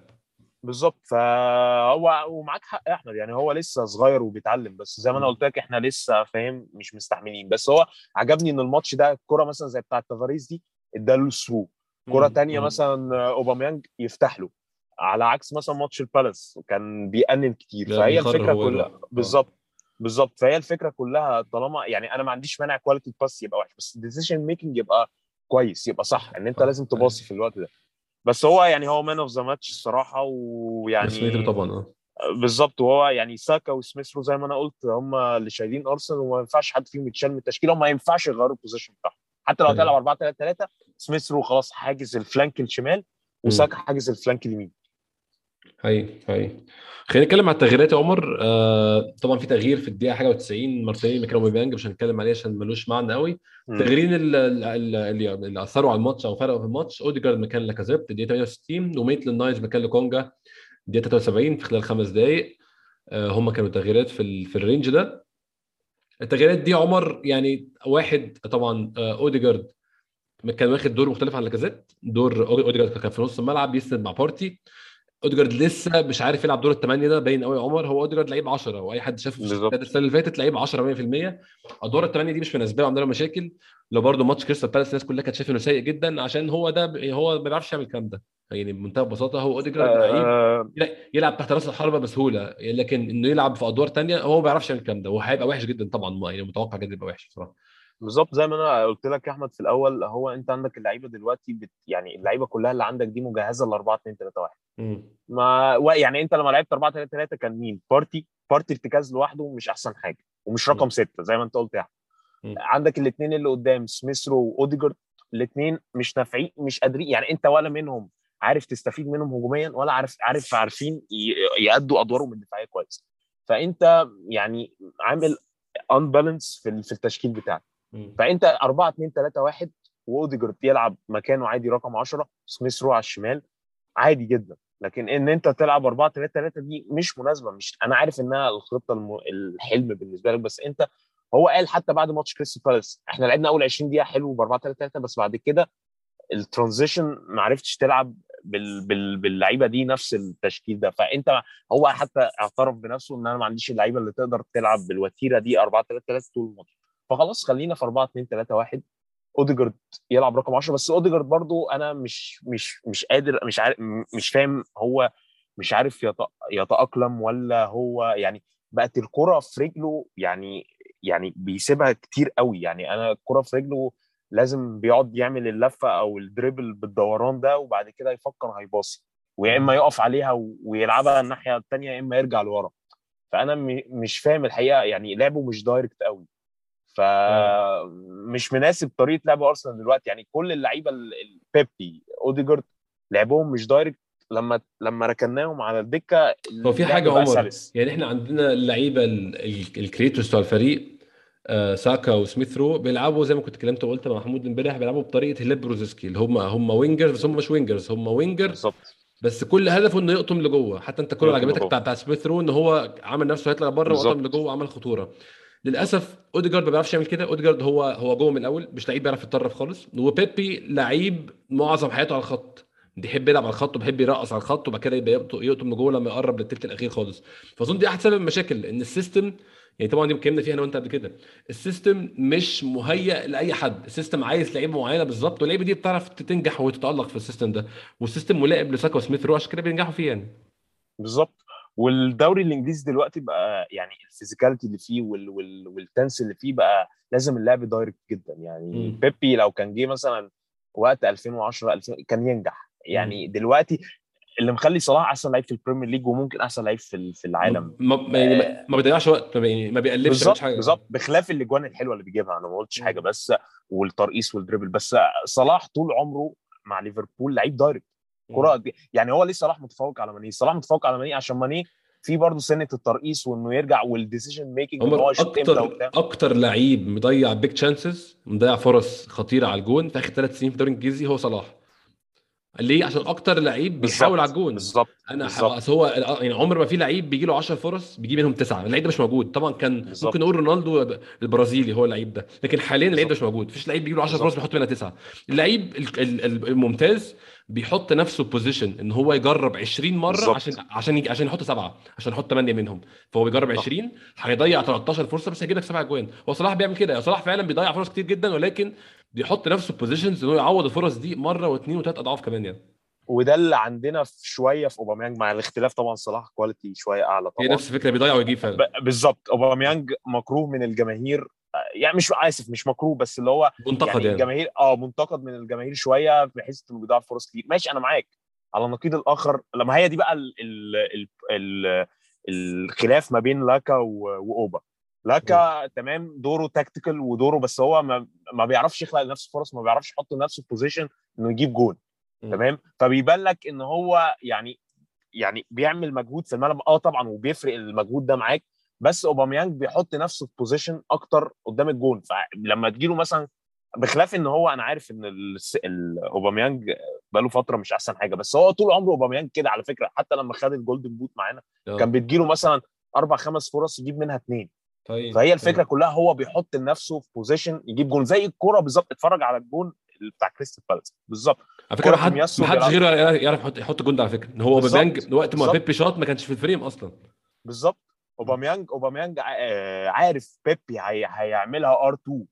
بالظبط فهو ومعاك حق يا أحمد يعني هو لسه صغير وبيتعلم بس زي ما أنا مم. قلت لك إحنا لسه فاهم مش مستحملين بس هو عجبني إن الماتش ده الكرة مثلا زي بتاعة تافاريز دي اداله through كرة مم. تانية مم. مثلا أوباميانج يفتح له على عكس مثلا ماتش البالاس كان بيأنن كتير فهي الفكرة كلها. آه. بالظبط بالظبط فهي الفكرة كلها طالما يعني أنا ما عنديش مانع quality ال pass يبقى وحش بس ال decision making يبقى كويس يبقى صح إن أنت. لازم تباصي في الوقت ده بس هو يعني هو man of the match الصراحة ويعني طبعا آه. بالظبط. وهو يعني ساكا وسميث رو زي ما أنا قلت هم اللي شايلين أرسنال وما ينفعش حد فيهم يتشال من التشكيلة وما ينفعش يغيروا ال position بتاعهم. حتى لو أيوة. هتلعب 4 3 3 سميث رو خلاص حاجز ال flank الشمال وساكا حاجز ال flank اليمين. هاي هاي خلينا نتكلم على التغييرات يا عمر. آه طبعا في تغيير في الدقيقة حاجة و90 مارتينيلي مكان أوباميانج مش هنتكلم عليه عشان ملوش معنى قوي. التغييرين ال- ال- ال- اللي اللي أثروا على الماتش أو فرقوا في الماتش أوديجارد مكان لاكازيت الدقيقه 68 وميتلاند نايلز مكان لكونجا الدقيقه 73 في خلال خمس دقائق آه هم كانوا تغييرات في ال- في ال range ده. التغييرات دي عمر يعني واحد طبعا آه، أوديجارد كان واخد دور مختلف عن لاكازيت. دور أوديجارد كان في نص الملعب بيسند مع بارتي. اوديجارد لسه مش عارف يلعب دور الثمانيه ده باين قوي يا عمر. هو اوديجارد لعيب 10 واي حد شافه في. السنة اللي فاتت لعيب 10 100% أدوار الثمانيه دي مش مناسبة له عندنا مشاكل. لو برضه ماتش كريستال بالاس الناس كلها كانت شايفة إنه سيء جدا عشان هو ده هو ما بيعرفش يعمل الكلام ده. يعني بمنتهى البساطة هو اوديجارد لعيب آه. يلعب تحت رأس الحربة بسهولة. لكن إنه يلعب في أدوار تانية هو ما بيعرفش يعمل الكلام ده. وهيبقى وحش جدا طبعا يعني متوقع جدا يبقى وحش بصراحة. بالظبط زي ما أنا قلت لك يا أحمد في الأول هو أنت عندك اللعيبة دلوقتي بت يعني اللعيبة كلها اللي عندك دي مجهزة ل 4 2 3 1 مم. ما يعني أنت لما لعبت 4 3 3 كان مين؟ بارتي بارتي ارتكاز لوحده مش أحسن حاجة ومش. رقم ستة زي ما أنت قلت يا. أحمد عندك الاثنين اللي قدام سميث رو وأوديجارد الاثنين مش نافعين مش قادرين يعني أنت ولا منهم عارف تستفيد منهم هجوميا ولا عارف عارف عارفين يأدوا أدوارهم الدفاعية كويس فأنت يعني عامل imbalance في ال- في التشكيل بتاعك. فأنت 4 2 3 1 وأوديجارد يلعب مكانه عادي رقم 10 سميث رو على الشمال عادي جدا. لكن إن أنت تلعب 4 3 3 دي مش مناسبة. مش أنا عارف إنها الخطة الم... الحلم بالنسبة لك بس أنت هو قال حتى بعد ماتش كريستال بالاس إحنا لعبنا أول 20 دقيقة حلو ب 4 3 3 بس بعد كده ال transition ما عرفتش تلعب بال... بال... باللعيبة دي نفس التشكيل ده. فأنت هو حتى اعترف بنفسه إن أنا ما عنديش اللعيبة اللي تقدر تلعب بالوتيرة دي 4 3 3 طول الماتش. فخلاص خلينا في 4 2 3 1 أوديجارد يلعب رقم 10 بس أوديجارد برضو أنا مش مش مش قادر مش عارف مش فاهم هو مش عارف يت- يتأقلم ولا هو يعني بقت الكرة في رجله يعني يعني بيسيبها كتير قوي. يعني أنا الكرة في رجله لازم بيقعد يعمل اللفة أو ال dribble بالدوران ده وبعد كده يفكر هي pass ي. ويا إما يقف عليها ويلعبها الناحية الثانية يا إما يرجع لورا. فأنا مش فاهم الحقيقة يعني لعبه مش direct قوي. فمش مناسب طريقة لعب أرسنال دلوقتي. يعني كل اللعيبة ال- البيبي أوديجارد لعبهم مش direct. لما لما ركناهم على الدكة هو في حاجة عمر سلس. يعني إحنا عندنا اللعيبة ال- ال- ال creators بتوع الفريق آه ساكا وسميث رو بيلعبوا زي ما كنت اتكلمت وقلت مع محمود امبارح بيلعبوا بطريقة هيلاب بروزسكي اللي هم هم wingers بس هم مش wingers هم winger. بالظبط. بس كل هدفه إنه يقطم لجوه. حتى أنت كل عجبتك. بتاع بتاع سميث رو إن هو عمل نفسه هيطلع بره. وقطم لجوه وعمل خطورة. للأسف أوديجارد ما بيعرفش يعمل كده. أوديجارد هو هو جوه من الأول مش لعيب بيعرف يتطرف خالص. وبيبي لعيب معظم حياته على الخط. بيحب يلعب على الخط وبيحب يرقص على الخط وبعد كده يبقى يقط- يقطم لجوه لما يقرب للتلت الأخير خالص. فأظن دي أحد سبب المشاكل إن ال system يعني طبعا دي اتكلمنا فيها أنا وأنت قبل كده ال system مش مهيأ لأي حد. ال system عايز لعيبة معينة بالظبط واللعيبة دي بتعرف تنجح وتتألق في ال system ده. وال system ملائم لساكا وسميث رو عشان كده بينجحوا فيه يعني. بالظبط والدوري الإنجليزي دلوقتي بقى يعني ال physicality اللي فيه وال وال وال intense اللي فيه بقى لازم اللعب direct جدا. يعني مم. بيبي لو كان جه مثلا وقت 2010 2000 كان ينجح. يعني دلوقتي اللي مخلي صلاح أحسن لعيب في البريمير ليج وممكن أحسن لعيب في في العالم. ما يعني ما- ما بيضيعش وقت ما, ما بيقلبش بالظبط حاجة. بالظبط. بخلاف الأجوان الحلوة اللي بيجيبها. أنا ما قلتش. حاجة بس والترقيص وال dribble. بس صلاح طول عمره مع ليفربول لعيب direct دي يعني هو ليه صلاح متفوق على ماني؟ صلاح متفوق على ماني عشان ماني في برضه سنة الترقيص وإنه يرجع وال decision making إن هو يشوط إمتى أكتر وبتاع. أكتر لعيب مضيع big chances مضيع فرص خطيرة على الجون في آخر ثلاث سنين في الدوري الإنجليزي هو صلاح. ليه؟ عشان أكتر لعيب بيحاول على الجون. بالظبط أنا بالظبط. هو يعني عمر ما في لعيب بيجي له 10 فرص بيجي منهم تسعة. اللعيب ده مش موجود. طبعا كان بالظبط. ممكن نقول رونالدو البرازيلي هو اللعيب ده. لكن حاليا اللعيب ده مش موجود. مفيش لعيب بيجي له 10 فرص. بيحط منها تسعة. اللعيب ال- ال- ال- الممتاز بيحط نفسه position إن هو يجرب 20 مرة بالظبط. عشان عشان يجي عشان يحط سبعة عشان يحط 8 منهم. فهو بيجرب صح. 20 هيضيع 13 فرصة بس هيجيب لك سبع اجوان هو صلاح بيعمل كده. صلاح فعلا بيضيع فرص كتير جدا ولكن بيحط نفسه positions ان هو يعوض الفرص دي مرة واثنين وثلاث أضعاف كمان يعني. وده اللي عندنا في شوية في أوباميانج مع الاختلاف طبعا صلاح quality شوية أعلى هي طبعا. نفس الفكرة بيضيع ويجيب فعلا. بالظبط أوباميانج مكروه من الجماهير يعني مش آسف مش مكروه بس اللي هو منتقد يعني يعني, الجماهير آه منتقد من الجماهير شوية بحيث إنه بيضيع فرص كتير. ماشي أنا معاك. على النقيض الآخر لما هي دي بقى ال ال ال ال الخلاف ما بين لاكا وأوبا. لاكا تمام دوره tactical ودوره بس هو ما, ما بيعرفش يخلق لنفسه فرص ما بيعرفش يحط نفسه في position إنه يجيب جول. تمام؟ فبيبان لك إن هو يعني يعني بيعمل مجهود في الملعب. آه طبعا وبيفرق المجهود ده معاك. بس اوباميانج بيحط نفسه في position أكتر قدام الجون فلما تجيله مثلا بخلاف إن هو أنا عارف إن اوباميانج بقاله فترة مش أحسن حاجة بس هو طول عمره اوباميانج كده على فكرة حتى لما خد ال golden boot معانا آه. كان بتجيله مثلا أربع خمس فرص يجيب منها اثنين طيب فهي الفكرة كلها هو بيحط لنفسه في position يجيب جون زي الكوره بالظبط اتفرج على الجون بتاع كريستال بالاس بالظبط على فكرة كرة ما حد مياسو ما حدش بيلعب. غيره يعرف يحط يحط جون ده على فكرة إن هو. اوباميانج وقت ما. بيبي شاط ما كانش في ال frame أصلا بالظبط أوباميانج أوباميانج ع- آه، عارف بيبي هي هيعملها آر 2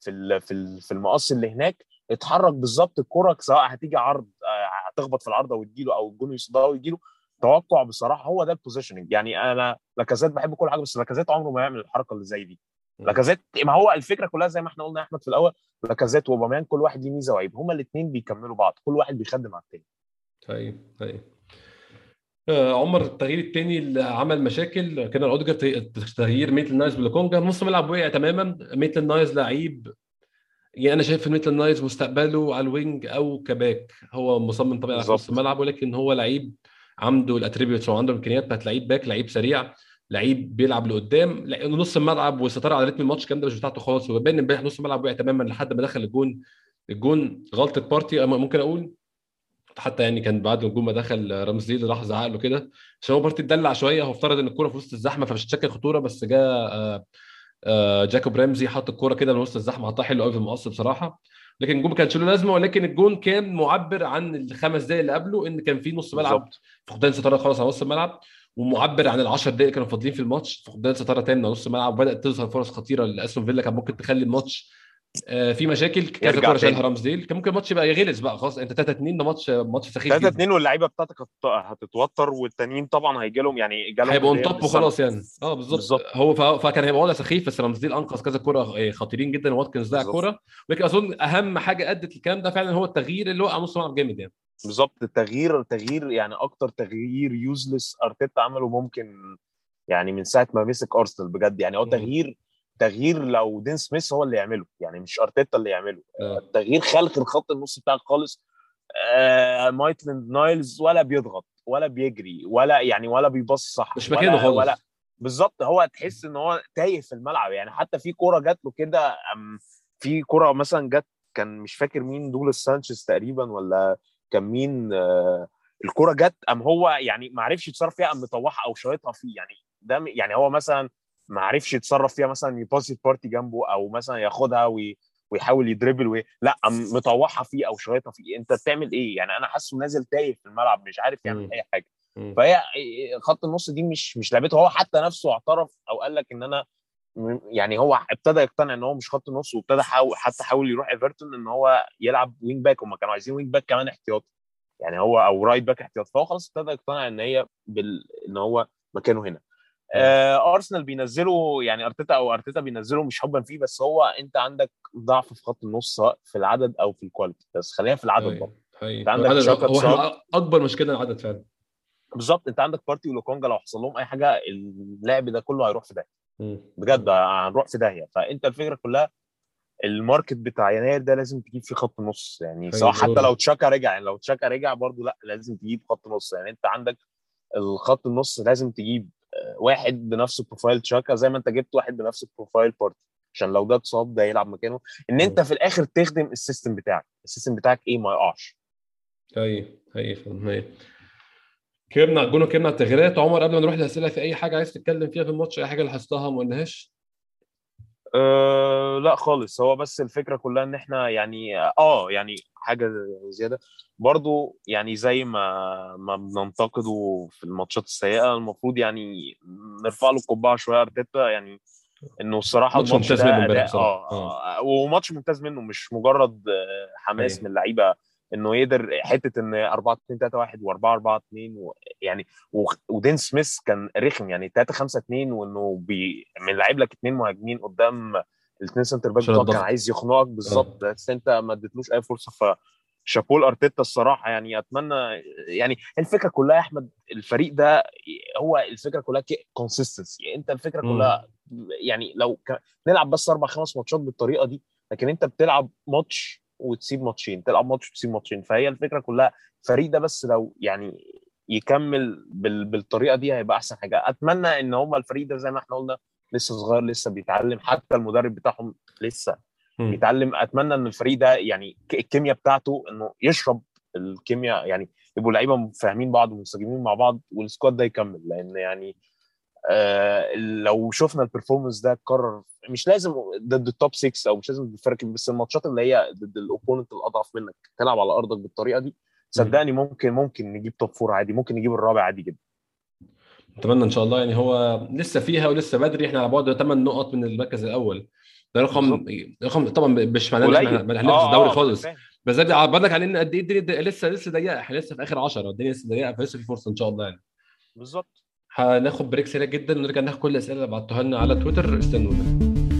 في في في المقص اللي هناك. اتحرك بالظبط الكرة سواء هتيجي عرض آه، هتخبط في العارضه وتجيله أو الجون يصدها ويجيله. توقع بصراحة هو ده ال positioning يعني أنا لاكازيت بحب كل حاجة بس لاكازيت عمره ما يعمل الحركة اللي زي دي. لاكازيت ما هو الفكرة كلها زي ما إحنا قلنا يا أحمد في الأول لاكازيت وأوباميانج كل واحد ليه ميزة وعيب. هما الاثنين بيكملوا بعض كل واحد بيخدم على الثاني طيب طيب. آه، عمر التغيير الثاني اللي عمل مشاكل كان اوديجارد تغيير ميتلاند نايلز بلوكونجا. نص ملعب وقع تماما. ميتلاند نايلز لعيب. يعني أنا شايف إن ميتلاند نايلز مستقبله على ال wing أو ك back. هو مصمم طبعا على. نص الملعب ولكن هو لعيب عنده ال attributes وعنده الامكانيات بتاعت لعيب back لعيب سريع لعيب بيلعب لقدام. نص الملعب والسيطره على rhythm الماتش الكلام ده مش بتاعته خالص. وبان امبارح نص الملعب وقع تماما لحد ما دخل الجون. الجون غلطة بارتي ممكن أقول حتى يعني كان بعد الجون ما دخل رمزي راح زعق له كده. عشان هو بارتي اتدلع شوية هو افترض إن الكورة في وسط الزحمة فمش هتشكل خطورة بس جاء آه، آه، جاكوب رامزي حط الكورة كده من وسط الزحمة حطها حلو قوي في المقص بصراحة. لكن الجون ما كانش له لازمة ولكن الجون كان معبر عن الخمس دقائق اللي قبله إن كان في نص ملعب فقدان سيطره خالص على نص الملعب ومعبر عن ال 10 دقائق اللي كانوا فاضلين في الماتش فقدان سيطره تاني على نص الملعب وبدأت تظهر فرص خطيرة لأستون فيلا كان ممكن تخلي الماتش في مشاكل كذا كوره. شالها رامزديل كان ممكن الماتش يبقى غلس بقى خلاص انت 3 2 ده ماتش ماتش سخيف 3 جدا 2 واللعيبة بتاعتك هت- هتتوتر والتانيين طبعا هيجي لهم يعني جالهم هيبقوا on top. وخلاص يعني آه بالظبط. هو. فكان هيبقى وضع سخيف بس رامزديل أنقذ كذا كوره آه، خطيرين جدا واتكنز ضيع. كورة ولكن أظن أهم حاجة أدت الكلام ده فعلا هو التغيير اللي وقع نص الملعب جامد يعني بالظبط التغيير تغيير يعني أكتر تغيير useless أرتيتا عمله ممكن يعني من ساعة ما مسك أرسنال بجد يعني هو. تغيير تغيير لو دين سميث هو اللي يعمله يعني مش أرتيتا اللي يعمله. آه. تغيير خلق الخط النص بتاعك خالص آه مايتلاند نايلز ولا بيضغط ولا بيجري ولا يعني ولا بيبص صح مش مكانه خالص. ولا بالظبط هو تحس إن هو تايه في الملعب. يعني حتى في كورة جات له كده في كورة مثلا جت كان مش فاكر مين دوغلاس سانشيز تقريبا ولا كان مين آه، الكورة جت أم هو يعني ما عرفش يتصرف فيها أم مطوحها أو شايطها فيه. يعني ده يعني هو مثلا ما عرفش يتصرف فيها مثلا يباصي بارتي جنبه أو مثلا ياخدها وي ويحاول يدربل و ي... لا مطوحها فيه أو شايطها فيه. أنت بتعمل إيه؟ يعني أنا حاسه نازل تايه في الملعب مش عارف يعمل. أي حاجة. فهي خط النص دي مش مش لعبته. هو حتى نفسه اعترف أو قال لك إن أنا يعني هو ابتدى يقتنع إن هو مش خط نص وابتدى حاول حتى حاول يروح إيفرتون إن هو يلعب wing back هم كانوا عايزين wing back كمان احتياطي. يعني هو أو right back احتياطي. فهو خلاص ابتدى يقتنع إن هي بال... إن هو مكانه هنا. آه أرسنال بينزلوا يعني أرتيتا أو أرتيتا بينزلوا مش حبا فيه بس هو أنت عندك ضعف في خط النص سواء في العدد أو في ال quality بس خلينا في العدد هي. برضه هي. أنت عندك هو. أكبر مشكلة العدد فعلا بالظبط أنت عندك بارتي ولوكونجا لو حصل لهم أي حاجة اللعب ده كله هيروح في داهية. بجد هنروح في داهية فأنت الفكرة كلها ال market بتاع يناير ده لازم تجيب فيه خط نص يعني أيوة سواء حتى. لو تشاكا رجع يعني لو تشاكا رجع برضو لا لازم تجيب خط نص يعني أنت عندك الخط النص لازم تجيب واحد بنفس profile تشاكا زي ما انت جبت واحد بنفس profile بارتي عشان لو ده اتصاب ده يلعب مكانه. إن انت في الآخر تخدم ال system بتاعك ال system بتاعك إيه ما يقعش. كلمنا على الجون وكلمنا على التغييرات. عمر قبل ما نروح للاسئله في أي حاجة عايز تتكلم فيها في الماتش؟ أي حاجة لاحظتها ما قلناهاش؟ أه لا خالص هو بس الفكرة كلها إن إحنا يعني آه يعني حاجة زيادة برضو يعني زي ما ما بننتقده في الماتشات السيئة المفروض يعني نرفع له القبعة شوية أرتيتا يعني إنه الصراحة ماتش ممتاز منه امبارح. آه, آه. وماتش ممتاز منه مش مجرد آه، حماس أيوة. من اللعيبة إنه يقدر حتة إن 4 2 3 1 و4 4 2 و يعني و- ودين سميث كان رخم يعني 3 5 2 وإنه بي من لعيب لك اثنين مهاجمين قدام الاثنين centre back بتوعك كان. عايز يخنقك بالظبط بس أنت ما اديتلوش أي فرصة ف شابول ارتيتا الصراحة يعني أتمنى يعني الفكرة كلها يا أحمد الفريق ده هو الفكرة كلها consistency أنت الفكرة مم. كلها يعني لو ك... نلعب بس أربع خمس ماتشات بالطريقة دي لكن أنت بتلعب ماتش وتسيب ماتشين تلعب ماتش وتسيب ماتشين. فهي الفكرة كلها الفريق ده بس لو يعني يكمل بال... بالطريقة دي هيبقى أحسن حاجة. أتمنى إن هم الفريق ده زي ما إحنا قلنا لسه صغير لسه بيتعلم حتى المدرب بتاعهم لسه مم. بيتعلم. أتمنى إن الفريق ده يعني الكيمياء بتاعته إنه يشرب الكيمياء يعني يبقوا لعيبة فاهمين بعض ومنسجمين مع بعض وال squad ده يكمل. لأن يعني آه لو شفنا ال performance ده اتكرر مش لازم ضد ال top 6 أو مش لازم ضد بس الماتشات اللي هي ضد ال opponent الأضعف منك تلعب على أرضك بالطريقة دي صدقني ممكن ممكن نجيب top four عادي ممكن نجيب الرابع عادي جدا. اتمنى إن شاء الله يعني هو لسه فيها ولسه بدري إحنا على بعد 8 نقط من المركز الأول. ده رقم رقم طبعا مش معناه إن إحنا. هننافس آه، الدوري آه، خالص. بس ده عبر لك على إن قد إيه الدنيا لسه لسه ضيقة إحنا لسه في آخر 10 الدنيا لسه ضيقة فلسه في فرصة إن شاء الله يعني. بالظبط. هناخد بريك سريع جدا ونرجع ناخد كل الأسئلة اللي بعتوها لنا على تويتر. استنونا.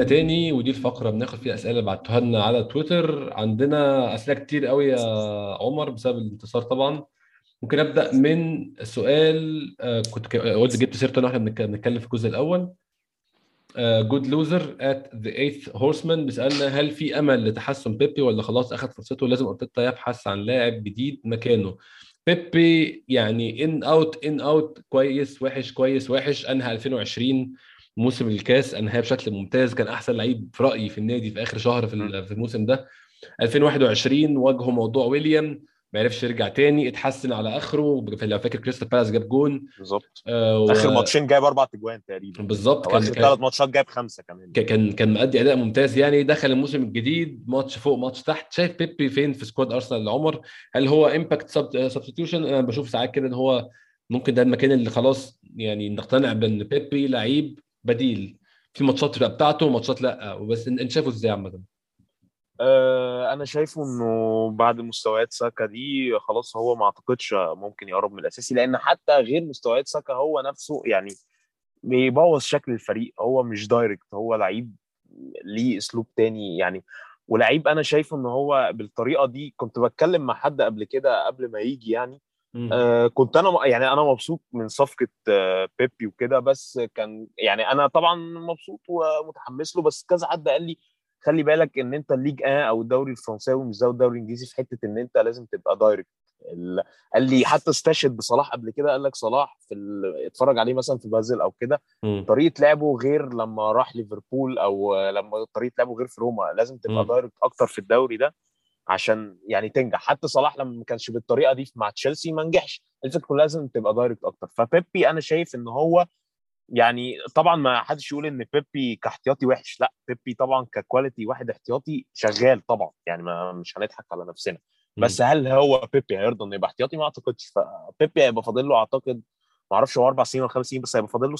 رجعنا تاني ودي الفقرة بناخد فيها اللي بعتوها لنا على تويتر. عندنا أسئلة كتير قوي يا عمر بسبب الانتصار طبعا. ممكن أبدأ من سؤال آه، كنت ك- قلت جبت سيرته إن إحنا بنك- بنتكلم في الجزء الأول. Good loser at the eighth horseman بيسألنا هل في أمل لتحسن بيبي ولا خلاص أخذ فرصته؟ لازم أرتيتا يبحث عن لاعب جديد مكانه. بيبي يعني in out in out كويس وحش كويس وحش. أنهى 2020 موسم الكاس انهاه بشكل ممتاز كان أحسن لعيب في رأيي في النادي في آخر شهر في ال- في الموسم ده. 2021 واجهه موضوع ويليام ما عرفش يرجع تاني اتحسن على آخره. لو فاكر كريستال بالاس جاب جون. بالظبط. آه و- آخر ماتشين جايب أربع تجوان تقريبا. بالظبط كان آخر ثلاث ماتشات جايب خمسة كمان. كان كان مأدي أداء ممتاز يعني. دخل الموسم الجديد ماتش فوق ماتش تحت. شايف بيبي فين في squad أرسنال لعمر هل هو impact substitution أنا بشوف ساعات كده إن هو ممكن ده المكان اللي خلاص يعني نقتنع بإن بيبي لعيب بديل. في ماتشات تبقى بتاعته وماتشات لا بس انت شايفه إزاي عامة؟ آه، أنا شايفه إنه بعد مستويات ساكا دي خلاص هو ما أعتقدش ممكن يقرب من الأساسي لأن حتى غير مستويات ساكا هو نفسه يعني بيبوظ شكل الفريق. هو مش دايركت هو لعيب ليه أسلوب تاني يعني. ولعيب أنا شايفه إن هو بالطريقة دي كنت بتكلم مع حد قبل كده قبل ما يجي يعني آه كنت أنا يعني أنا مبسوط من صفقة آه بيبي وكده بس كان يعني أنا طبعا مبسوط ومتحمس له بس كذا حد قال لي خلي بالك إن أنت ال league آه أو الدوري الفرنساوي مش زي الدوري الإنجليزي في حتة إن أنت لازم تبقى direct ال- قال لي حتى استشهد بصلاح قبل كده قال لك صلاح في ال... اتفرج عليه مثلا في بازل أو كده. طريقة لعبه غير لما راح ليفربول أو لما طريقة لعبه غير في روما لازم تبقى. direct أكتر في الدوري ده عشان يعني تنجح. حتى صلاح لما ما كانش بالطريقة دي مع تشيلسي ما نجحش. الفكرة كلها لازم تبقى direct أكتر. فبيبي أنا شايف إن هو يعني طبعا ما حدش يقول إن بيبي كاحتياطي وحش. لأ بيبي طبعا ك quality واحد احتياطي شغال طبعا. يعني ما مش هنضحك على نفسنا. بس هل هو بيبي هيرضى إنه يبقى احتياطي؟ ما أعتقدش. فبيبي هيبقى فاضل له أعتقد ما أعرفش هو أربع سنين ولا خمس سنين بس هيبقى فاضل له.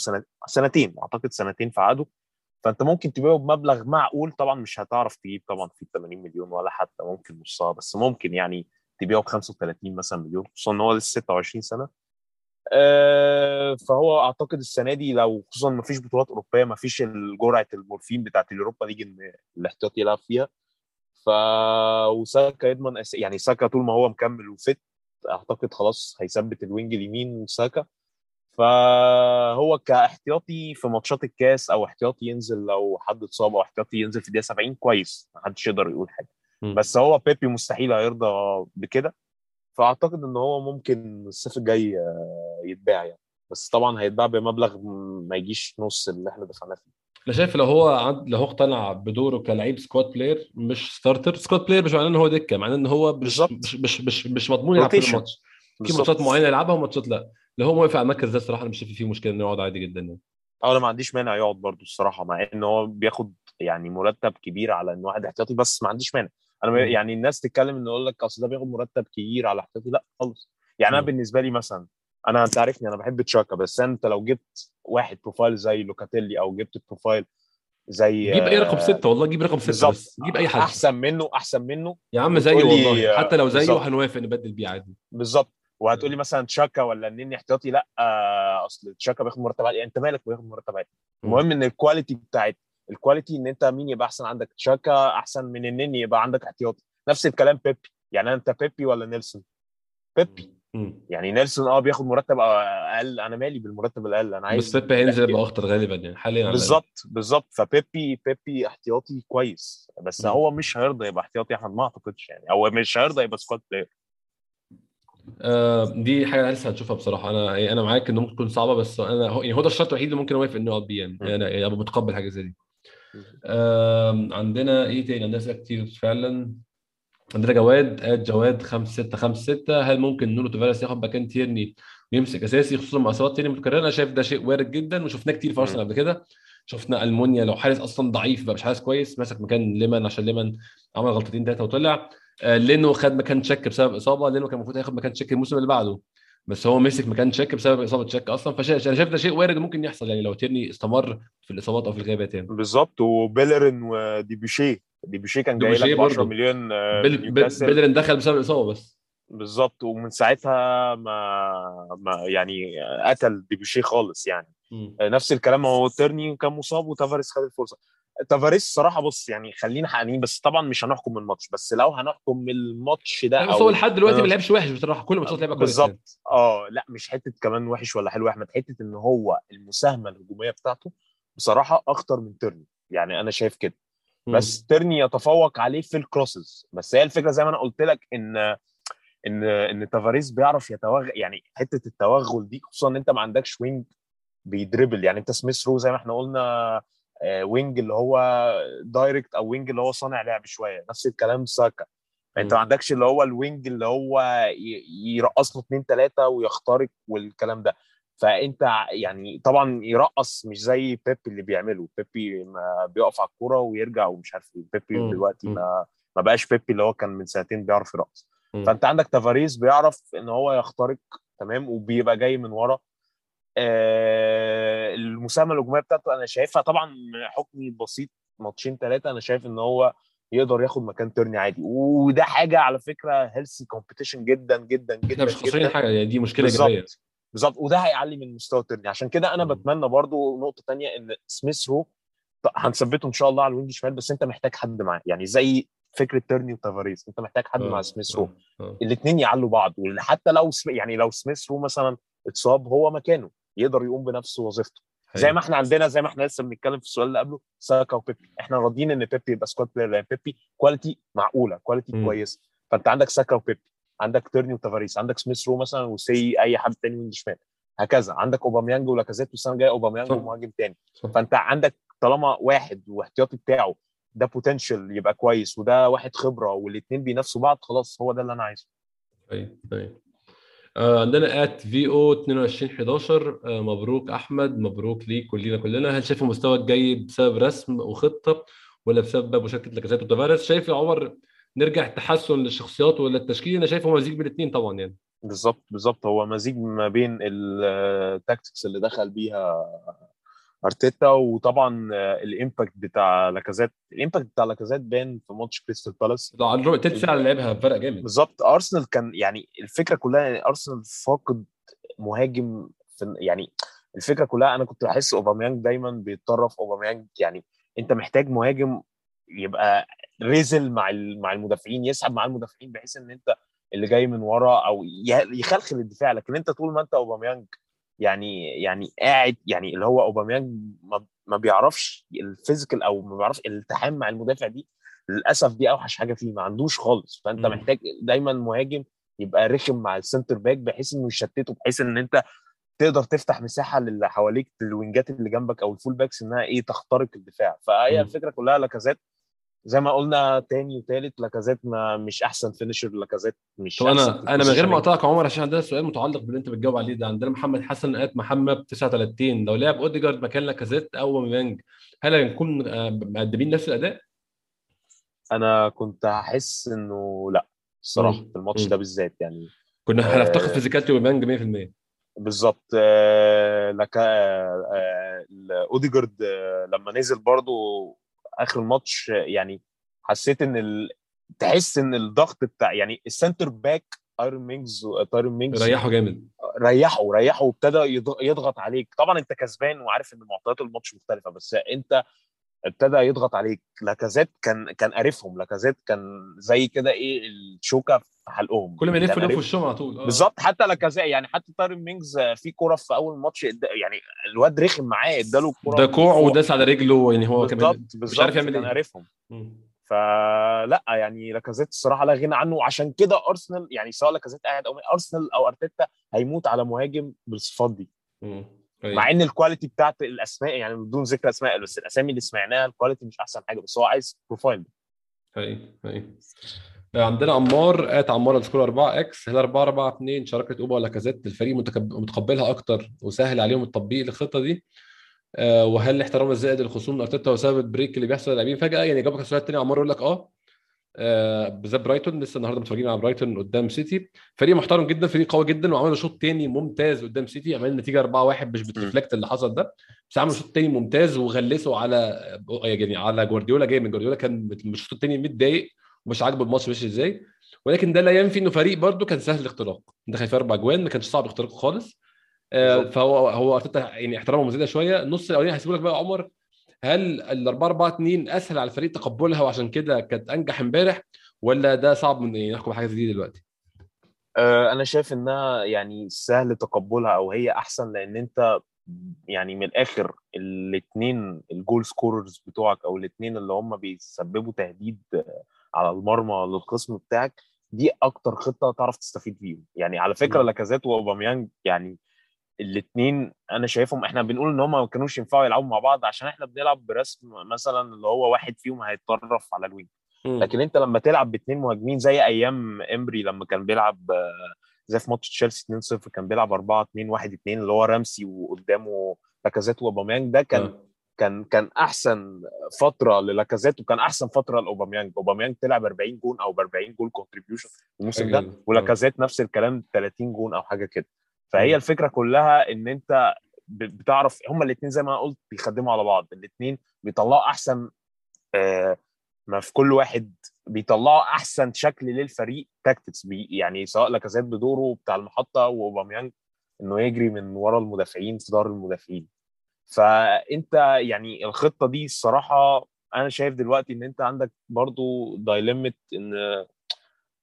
سنتين. أعتقد سنتين في عقده. فأنت ممكن تبيعه بمبلغ معقول طبعا مش هتعرف تجيب طبعا في 80 مليون ولا حتى ممكن نصها بس ممكن يعني تبيعه ب 35 مثلا مليون خصوصا إن هو لسه 26 سنة آه فهو أعتقد السنة دي لو خصوصا ما فيش بطولات أوروبية ما فيش جرعة المورفين بتاعت اليوروبا ليج إن الاحتياط يلعب فيها ف وساكا يضمن. يعني ساكا طول ما هو مكمل و fit أعتقد خلاص هيثبت ال wing اليمين وساكا فهو كاحتياطي في ماتشات الكاس أو احتياطي ينزل لو حد اتصاب أو احتياطي ينزل في الدقيقة 70 كويس ما حدش يقدر يقول حاجة م. بس هو بيبي مستحيل هيرضى بكده فأعتقد إن هو ممكن الصيف الجاي آه، يتباع يعني بس طبعا هيتباع بمبلغ ما يجيش نص اللي إحنا دفعناه فيه أنا شايف لو هو عند لو هو اقتنع بدوره كلاعب squad player مش starter squad player مش معناه إن هو دكة معناه إن هو مش. مش مش مش, مش مضمون يلعب Rotation. الماتش في. ماتشات معينة يلعبها وماتشات لا. لو هو موافق على المركز ده الصراحة أنا مش شايف فيه مشكلة إنه يقعد عادي جدا يعني. أنا ما عنديش مانع يقعد برضو الصراحة مع إن هو بياخد يعني مرتب كبير على إن واحد احتياطي بس ما عنديش مانع. أنا مم. يعني الناس تتكلم إن يقول لك أصل ده بياخد مرتب كبير على احتياطي لا خالص. يعني أنا مم. بالنسبة لي مثلا أنا أنت عارفني أنا بحب تشاكا بس أنت لو جبت واحد profile زي لوكاتيلي أو جبت profile زي جيب أي رقم ستة والله جيب رقم ستة بالظبط. بس. جيب أي حد. أحسن منه أحسن منه. يا عم زيه والله. حتى لو زيه. هنوافق نبدل بيه عادي. بالظبط. وهتقولي مثلا تشاكا ولا النني احتياطي؟ لا آه، أصل تشاكا بياخد مرتب عالي أنت مالك بياخد مرتب عالي. المهم إن ال quality بتاعت ال quality إن أنت مين يبقى أحسن عندك تشاكا أحسن من النني يبقى عندك احتياطي. نفس الكلام بيبي. يعني أنت بيبي ولا نيلسون؟ بيبي. يعني نيلسون آه بياخد مرتب أقل. أنا مالي بالمرتب الأقل؟ أنا عايز بس بيبي هينزل. يبقى أخطر غالبا يعني حاليا. بالظبط بالظبط. فبيبي بيبي احتياطي كويس. بس مم. هو مش هيرضى يبقى احتياطي احمد ما أعتقدش يعني. هو مش هيرضى يبقى squad player آه دي حاجة لسه هنشوفها بصراحة. أنا يعني أنا معاك انه ممكن تكون صعبة بس أنا يعني هو ده الشرط الوحيد اللي ممكن اوافق انه يقعد بيه يعني. مم. أنا يعني أبقى متقبل حاجة زي دي. آه عندنا إيه تاني؟ عندنا أسئلة كتير فعلا. عندنا جواد at جواد 5 6 5 6 هل ممكن نونو تافاريس ياخد مكان تيرني ويمسك أساسي خصوصا مع إصابات تيرني متكررة؟ أنا شايف ده شيء وارد جدا وشفناه كتير في أرسنال قبل كده. شفنا ألمونيا لو حارس أصلا ضعيف بقى مش حارس كويس مسك مكان ليمان عشان ليمان عمل غلطتين ثلاثة وطلع. آه لينو خد مكان تشيك بسبب إصابة. لينو كان المفروض هياخد مكان تشيك الموسم اللي بعده بس هو مسك مكان تشيك بسبب إصابة تشيك أصلا. فانا شايف ده شيء وارد ممكن يحصل يعني لو تيرني استمر في الإصابات أو في الغيابات يعني بالظبط. وبيلرين وديبوشي. ديبوشي كان جاي لك ب 10 برضه. مليون آه، بيل. بيلرين دخل بسبب الاصابه بس. بالظبط. ومن ساعتها ما ما يعني قتل ديبوشي خالص يعني. مم. نفس الكلام. هو تيرني كان مصاب وتافاريس خد الفرصة. تافاريس صراحة بص يعني خلينا حقانيين بس طبعا مش هنحكم من الماتش بس لو هنحكم من الماتش ده بس هو لحد دلوقتي أنا- ما لعبش وحش بصراحة كل الماتشات لعبها كويس يعني. بالظبط آه لا مش حتة كمان وحش ولا حلو يا أحمد حتة إن هو المساهمة الهجومية بتاعته بصراحة اخطر من تيرني يعني أنا شايف كده. بس تيرني يتفوق عليه في ال crosses بس هي الفكرة زي ما أنا قلت لك إن إن إن تافاريس بيعرف يتوغل يعني حتة التوغل دي خصوصا إن أنت ما عندكش وينج بي dribble يعني أنت سميث رو زي ما إحنا قلنا آه، winger اللي هو direct أو winger اللي هو صانع لعب شوية نفس الكلام ساكا أنت مم. ما عندكش اللي هو الوينج اللي هو يرقص له اثنين ثلاثة ويخترق والكلام ده فأنت يعني طبعا يرقص مش زي بيبي اللي بيعمله بيبي ما بيقف على الكورة ويرجع ومش عارف إيه بيبي مم. دلوقتي. ما ما بقاش بيبي اللي هو كان من سنتين بيعرف يرقص. فأنت عندك تافاريس بيعرف إن هو يخترق تمام وبيبقى جاي من ورا آه المساهمة الهجومية بتاعته أنا شايفها طبعا حكمي البسيط من ماتشين ثلاثة أنا شايف إن هو يقدر ياخد مكان تيرني عادي. وده حاجة على فكرة healthy competition جدا جدا جدا إحنا مش خسرانين جدا. حاجة يعني دي مشكلة ايجابيه بالظبط. وده هيعلي من مستوى تيرني. عشان كده أنا. بتمنى برضو نقطة تانية إن سميث ط- هنثبته إن شاء الله على ال wing شمال بس أنت محتاج حد معاه. يعني زي فكرة تيرني وتافاريز. أنت محتاج حد مع آه، سميث رو. آه، آه. الاثنين يعلوا بعض. وحتى لو سم... يعني لو سميث رو مثلا اتصاب هو مكانه. يقدر يقوم بنفس وظيفته زي حقيقي. ما إحنا عندنا زي ما إحنا لسه بنتكلم في السؤال اللي قبله ساكا وبيبي إحنا راضيين إن بيبي يبقى squad player لأن بيبي quality معقولة quality. كويسة فأنت عندك ساكا وبيبي عندك تيرني وتافاريس عندك سميث رو مثلا وسي أي حد تاني من شمال هكذا عندك أوباميانج ولاكازيت والسنة الجايه أوباميانج. ومهاجم تاني صح. فأنت عندك طالما واحد واحتياطي بتاعه ده potential يبقى كويس وده واحد خبرة والاثنين بينافسوا بعض خلاص هو ده اللي أنا عايزه طيب طيب عندنا at في أو 22 11 آه، مبروك أحمد مبروك ليك كلنا كلنا. هل شايف المستوى الجيد بسبب رسم وخطة ولا بسبب مشاركة لاكازيت وتافاريس شايف يا عمر نرجع تحسن للشخصيات ولا التشكيل؟ أنا شايفه مزيج بين الاثنين طبعا يعني. بالظبط بالظبط. هو مزيج ما بين ال tactics اللي دخل بيها أرتيتا وطبعا ال impact بتاع لاكازيت. ال impact بتاع لاكازيت بان في ماتش كريستال بالاس. تلت ساعه اللي لعبها فرق جامد. بالظبط. أرسنال كان يعني الفكرة كلها يعني أرسنال فاقد مهاجم في يعني الفكرة كلها أنا كنت بحس أوباميانج دايما بيتطرف. أوباميانج يعني أنت محتاج مهاجم يبقى يرازي مع مع المدافعين يسحب مع المدافعين بحيث إن أنت اللي جاي من ورا أو يخلخل الدفاع. لكن أنت طول ما أنت أوباميانج يعني يعني قاعد يعني اللي هو اوباميانج ما, بيعرفش ال physical أو ما بيعرفش الالتحام مع المدافع دي للأسف دي أوحش حاجة فيه ما عندوش خالص فأنت مم. محتاج دايما مهاجم يبقى رخم مع ال centre back بحيث إنه يشتته بحيث إن أنت تقدر تفتح مساحة للي حواليك ال wingات اللي جنبك أو ال full backs إنها إيه تخترق الدفاع فهي. الفكرة كلها لاكازيت زي ما قلنا تاني وتالت لاكازيت ما مش أحسن finisher لاكازيت مش طب أنا أنا من غير ما اقطعك عمر عشان عندنا سؤال متعلق باللي أنت بتجاوب عليه ده عندنا محمد حسن آت محمد 39 لو لعب اوديجارد مكان لاكازيت أو اوباميانج هل هنكون آه، مقدمين نفس الأداء؟ أنا كنت هحس إنه لأ الصراحة. في الماتش. ده بالذات يعني كنا آه. هنفتقد physicality اوباميانج 100% بالظبط آه، لك آه، اوديجارد لما نزل برضو آخر الماتش آه، يعني حسيت إن ال... تحس إن الضغط بتاع يعني ال centre back تايرون مينجز تايرون مينجز ريحوا جامد. ريحه ريحه وابتدى يض- يضغط عليك. طبعا أنت كسبان وعارف إن معطيات الماتش مختلفة بس أنت ابتدى يضغط عليك. لاكازيت كان كان قارفهم لاكازيت كان زي كده إيه الشوكة في حلقهم. كل ما يلف كان يلف وشهم على طول. آه. بالظبط. حتى لاكازيت يعني حتى تايرون مينجز في كوره في أول ماتش يعني الواد رخم معاه إداله الكوره ده كوع وداس على رجله يعني هو كمان مش عارف يعمل كان إيه. عارفهم مم. فلأ يعني لاكازيت الصراحة لا غنى عنه. وعشان كده أرسنال يعني سواء لاكازيت قاعد أو أرسنال أو أرتيتا هيموت على مهاجم بالصفات دي. مم. أيوة. مع إن ال quality بتاعت الأسماء يعني بدون ذكر أسماء بس الأسامي اللي سمعناها ال quality مش أحسن حاجة بس هو عايز profile اي اي عندنا عمار at عمار underscore 4 x. هل 4 4 2 شراكه أوبا ولاكازيت؟ الفريق متكب- متقبلها أكتر وسهل عليهم التطبيق للخطة دي. آه وهل الاحترام الزائد للخصوم من أرتيتا وسبب ال break اللي بيحصل للاعبين فجأة؟ يعني جابك السؤال الثاني عمار يقول لك آه. بالذات برايتون لسه النهارده متفرجين على برايتون قدام سيتي. فريق محترم جدا فريق قوي جدا وعملوا شوط تاني ممتاز قدام سيتي عمل النتيجة 4-1 مش بت reflect اللي حصل ده. بس عملوا شوط تاني ممتاز وغلسوا على يعني على جوارديولا جاي من جوارديولا كان الشوط التاني متضايق ومش عاجبه الماتش ماشي إزاي. ولكن ده لا ينفي إنه فريق برده كان سهل الاختراق. دخل في أربع اجوان ما كانش صعب اختراقه خالص. آه،. فهو هو أرتيتا يعني احترامه مزيدة شوية. النص الأولاني هسيبه لك بقى عمر. هل ال 4 4 2 أسهل على الفريق تقبلها وعشان كده كانت أنجح امبارح ولا ده صعب من يعني نحكم حاجة زي دي دلوقتي؟ آه، أنا شايف إنها يعني سهل تقبلها أو هي أحسن لأن أنت يعني من الآخر الاثنين ال goal scorers بتوعك أو الاثنين اللي هم بيسببوا تهديد على المرمى للخصم بتاعك دي أكتر خطة تعرف تستفيد بيهم يعني على فكرة. لاكازيت وأوباميانج يعني الاثنين أنا شايفهم إحنا بنقول إن هم ما كانوش ينفعوا يلعبوا مع بعض عشان إحنا بنلعب برسم مثلا اللي هو واحد فيهم هيتطرف على ال wing لكن أنت لما تلعب باثنين مهاجمين زي أيام إيمري لما كان بيلعب زي في ماتش تشيلسي 2-0 كان بيلعب 4 2 1 2 اللي هو رامسي وقدامه لاكازيت وأوباميانج ده كان آه. كان كان أحسن فترة للاكازيت وكان أحسن فترة لأوباميانج أوباميانج طلع ب 40 جون أو ب 40 goal contribution الموسم ده جامدة. ولاكازيت نفس الكلام 30 جون أو حاجة كده. فهي الفكرة كلها إن أنت بتعرف هما الاثنين زي ما قلت بيخدموا على بعض. الاثنين بيطلعوا أحسن آه، ما في كل واحد بيطلعوا أحسن شكل للفريق tactically يعني سواء لاكازيت بدوره بتاع المحطة وأوباميانج إنه يجري من ورا المدافعين في ظهر المدافعين. فأنت يعني الخطة دي الصراحة أنا شايف دلوقتي إن أنت عندك برضو dilemma إن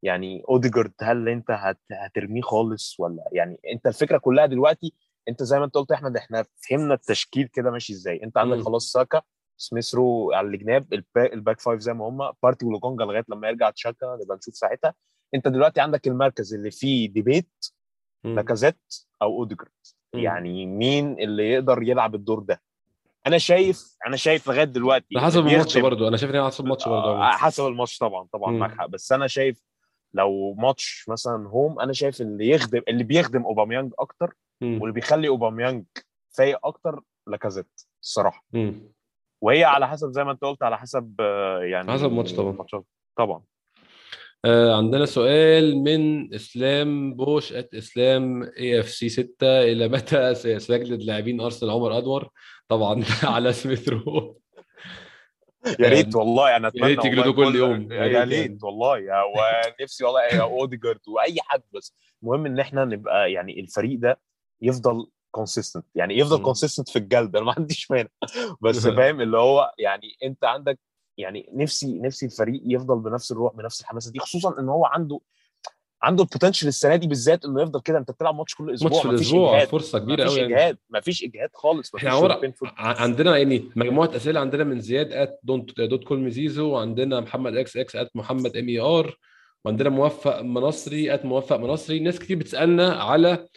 يعني اوديجارد هل أنت هت... هترميه خالص ولا يعني أنت الفكرة كلها دلوقتي أنت زي ما أنت قلت يا أحمد إحنا فهمنا التشكيل كده ماشي إزاي أنت عندك. خلاص ساكا سميث رو على الجناب البا... ال back five زي ما هم بارتي ولوكونجا لغاية لما يرجع تشاكا نبقى نشوف ساعتها أنت دلوقتي عندك المركز اللي فيه debate. لاكازيت أو اوديجارد. يعني مين اللي يقدر يلعب الدور ده أنا شايف أنا شايف لغاية دلوقتي حسب الماتش برضه أنا شايف إن هي حسب الماتش برضه آه،. حسب الماتش طبعا طبعا. معاك حق بس أنا شايف لو ماتش مثلا home أنا شايف اللي يخدم اللي بيخدم أوباميانج أكتر مم. واللي بيخلي أوباميانج فايق أكتر لاكازيت الصراحة مم. وهي على حسب زي ما أنت قلت على حسب آه، يعني حسب الماتش طبعاً. الماتشات. طبعا آه عندنا سؤال من إسلام بوش at إسلام AFC 6 إلى متى سيجلد لاعبين أرسنال عمر ادور طبعا على سميث رو يا ريت والله أنا اتمنى ريت يجلدوا كل يوم. يا يا ريت يعني. والله يا ونفسي والله يا أوديجارد وأي حد بس المهم إن إحنا نبقى يعني الفريق ده يفضل consistent يعني يفضل. consistent في الجلد أنا ما عنديش مانع بس فاهم اللي هو يعني أنت عندك يعني نفسي نفسي الفريق يفضل بنفس الروح بنفس الحماسة دي خصوصا إن هو عنده عنده ال potential السنة دي بالذات إنه يفضل كده أنت بتلعب ماتش كل أسبوع ماتش في مفيش الأسبوع فرصة كبيرة مفيش قوي يعني. إجهاد مفيش إجهاد خالص مفيش إحنا عمر عندنا يعني مجموعة أسئلة عندنا من زياد at don't dot call me zizo وعندنا محمد x x at محمد MIR وعندنا موفق منصري at موفق منصري. ناس كتير بتسألنا على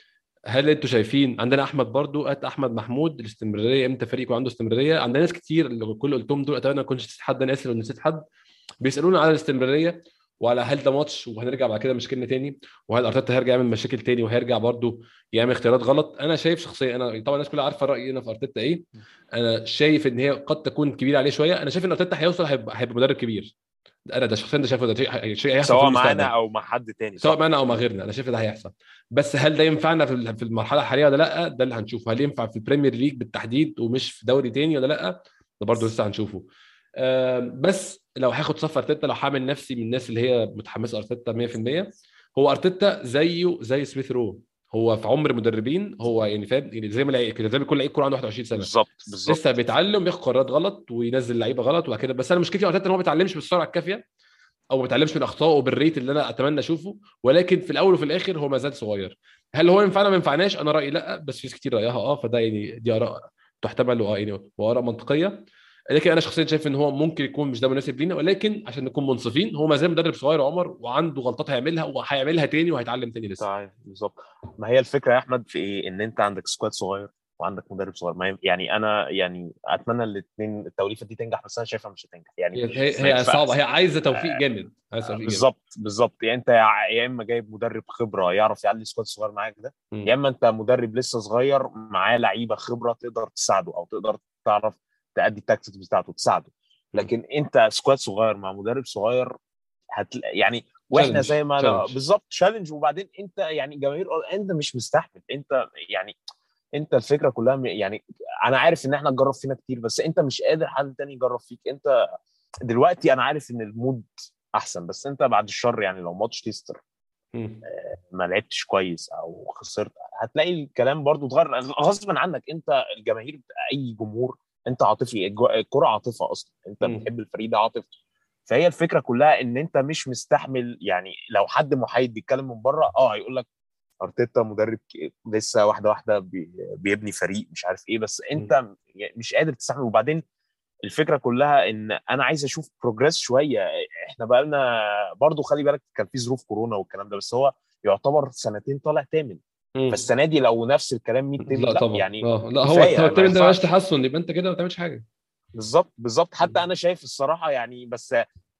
هل أنتوا شايفين عندنا أحمد برضو at أحمد محمود الاستمرارية إمتى فريق يكون عنده استمرارية؟ عندنا ناس كتير اللي كل قلتهم دول أتمنى ما نسيت حد أنا آسف لو نسيت حد. بيسألونا على الاستمرارية. وعلى هل ده ماتش وهنرجع بعد كده مشاكلنا تاني؟ وهل أرتيتا هيرجع يعمل مشاكل تاني وهيرجع برضو يعمل اختيارات غلط؟ أنا شايف شخصيا أنا طبعا الناس كلها عارفة رأيي أنا في أرتيتا إيه. أنا شايف إن هي قد تكون كبيرة عليه شوية. أنا شايف إن أرتيتا هيوصل هيبقى, مدرب كبير. أنا ده شخصيا ده شايفه ده شيء هيحصل سواء. معانا أو مع حد تاني سواء؟ معانا أو مع غيرنا. أنا شايف ده هيحصل. بس هل ده ينفعنا في ال- في المرحلة الحالية ولا لأ؟ ده اللي هنشوفه. هل ينفع في البريمير ليج بالتحديد ومش في دوري تاني ولا لأ؟ ده برضه لسه هنشوفه. بس لو هاخد صف أرتيتا لو هعمل نفسي من الناس اللي هي متحمسة أرتيتا 100% هو أرتيتا زيه زي سميث رو. هو في عمر مدربين هو يعني فاهم؟ يعني زي ما لعيب كده زي ما يكون لعيب كورة عنده 21 سنة. بالظبط بالظبط. لسه بيتعلم بياخد قرارات غلط وينزل لعيبة غلط وكده بس أنا مشكلتي مع أرتيتا إن هو ما بيتعلمش بالسرعة الكافية أو ما بيتعلمش من أخطائه بالريت اللي أنا أتمنى أشوفه. ولكن في الأول وفي الآخر هو ما زال صغير. هل هو ينفعنا؟ ما ينفعناش. أنا رأيي لأ بس في ناس كتير رأيها. آه فده يعني دي آراء تحتمل وآه يعني وآراء منطقية. لكن أنا شخصيا شايف إن هو ممكن يكون مش ده مناسب لينا ولكن عشان نكون منصفين هو ما زال مدرب صغير عمر وعنده غلطات هيعملها وهيعملها تاني وهيتعلم تاني لسه. طيب بالظبط. ما هي الفكرة يا أحمد في إيه؟ إن أنت عندك squad صغير وعندك مدرب صغير. يعني أنا يعني أتمنى الاثنين التوليفة دي تنجح بس أنا شايفها مش هتنجح. يعني هي هي. صعبة هي عايزة توفيق جامد عايزة توفيق جامد. بالظبط بالظبط. يعني إنت يا يا إما جايب مدرب خبرة يعرف يعلي squad صغير معاك ده. يا إما أنت مدرب لسه صغير معاه لعيبة خبرة تقدر تساعده أو تقدر تعرف تأدي ال tactics بتاعته تساعده لكن أنت squad صغير مع مدرب صغير هتل... يعني وإحنا. زي ما أنا. بالظبط challenge وبعدين أنت يعني جماهير أنت مش مستحمل أنت يعني أنت الفكرة كلها يعني أنا عارف إن إحنا اتجرب فينا كتير بس أنت مش قادر حد تاني يجرب فيك أنت دلوقتي أنا عارف إن ال mood أحسن بس أنت بعد الشر يعني لو ماتش ليستر مم. ما لعبتش كويس أو خسرت هتلاقي الكلام برضو اتغير غصبا عنك أنت الجماهير أي جمهور انت عاطفي الكرة عاطفة أصلا انت مم. بتحب الفريق ده عاطفه فهي الفكرة كلها إن أنت مش مستحمل يعني لو حد محايد بيتكلم من بره آه هيقول لك أرتيتا مدرب لسه واحدة واحدة بي- بيبني فريق مش عارف إيه بس أنت مش قادر تستحمل وبعدين الفكرة كلها إن أنا عايز أشوف progress شوية إحنا بقى لنا برضه خلي بالك كان في ظروف كورونا والكلام ده بس هو يعتبر سنتين طالع تامن. فالسنة دي لو نفس الكلام 100 تامن لا لا, طبعا. يعني آه لا هو التمرين ده ينفعش. تحسن يبقى انت كده ما بتعملش حاجة. بالظبط بالظبط. حتى أنا شايف الصراحة يعني بس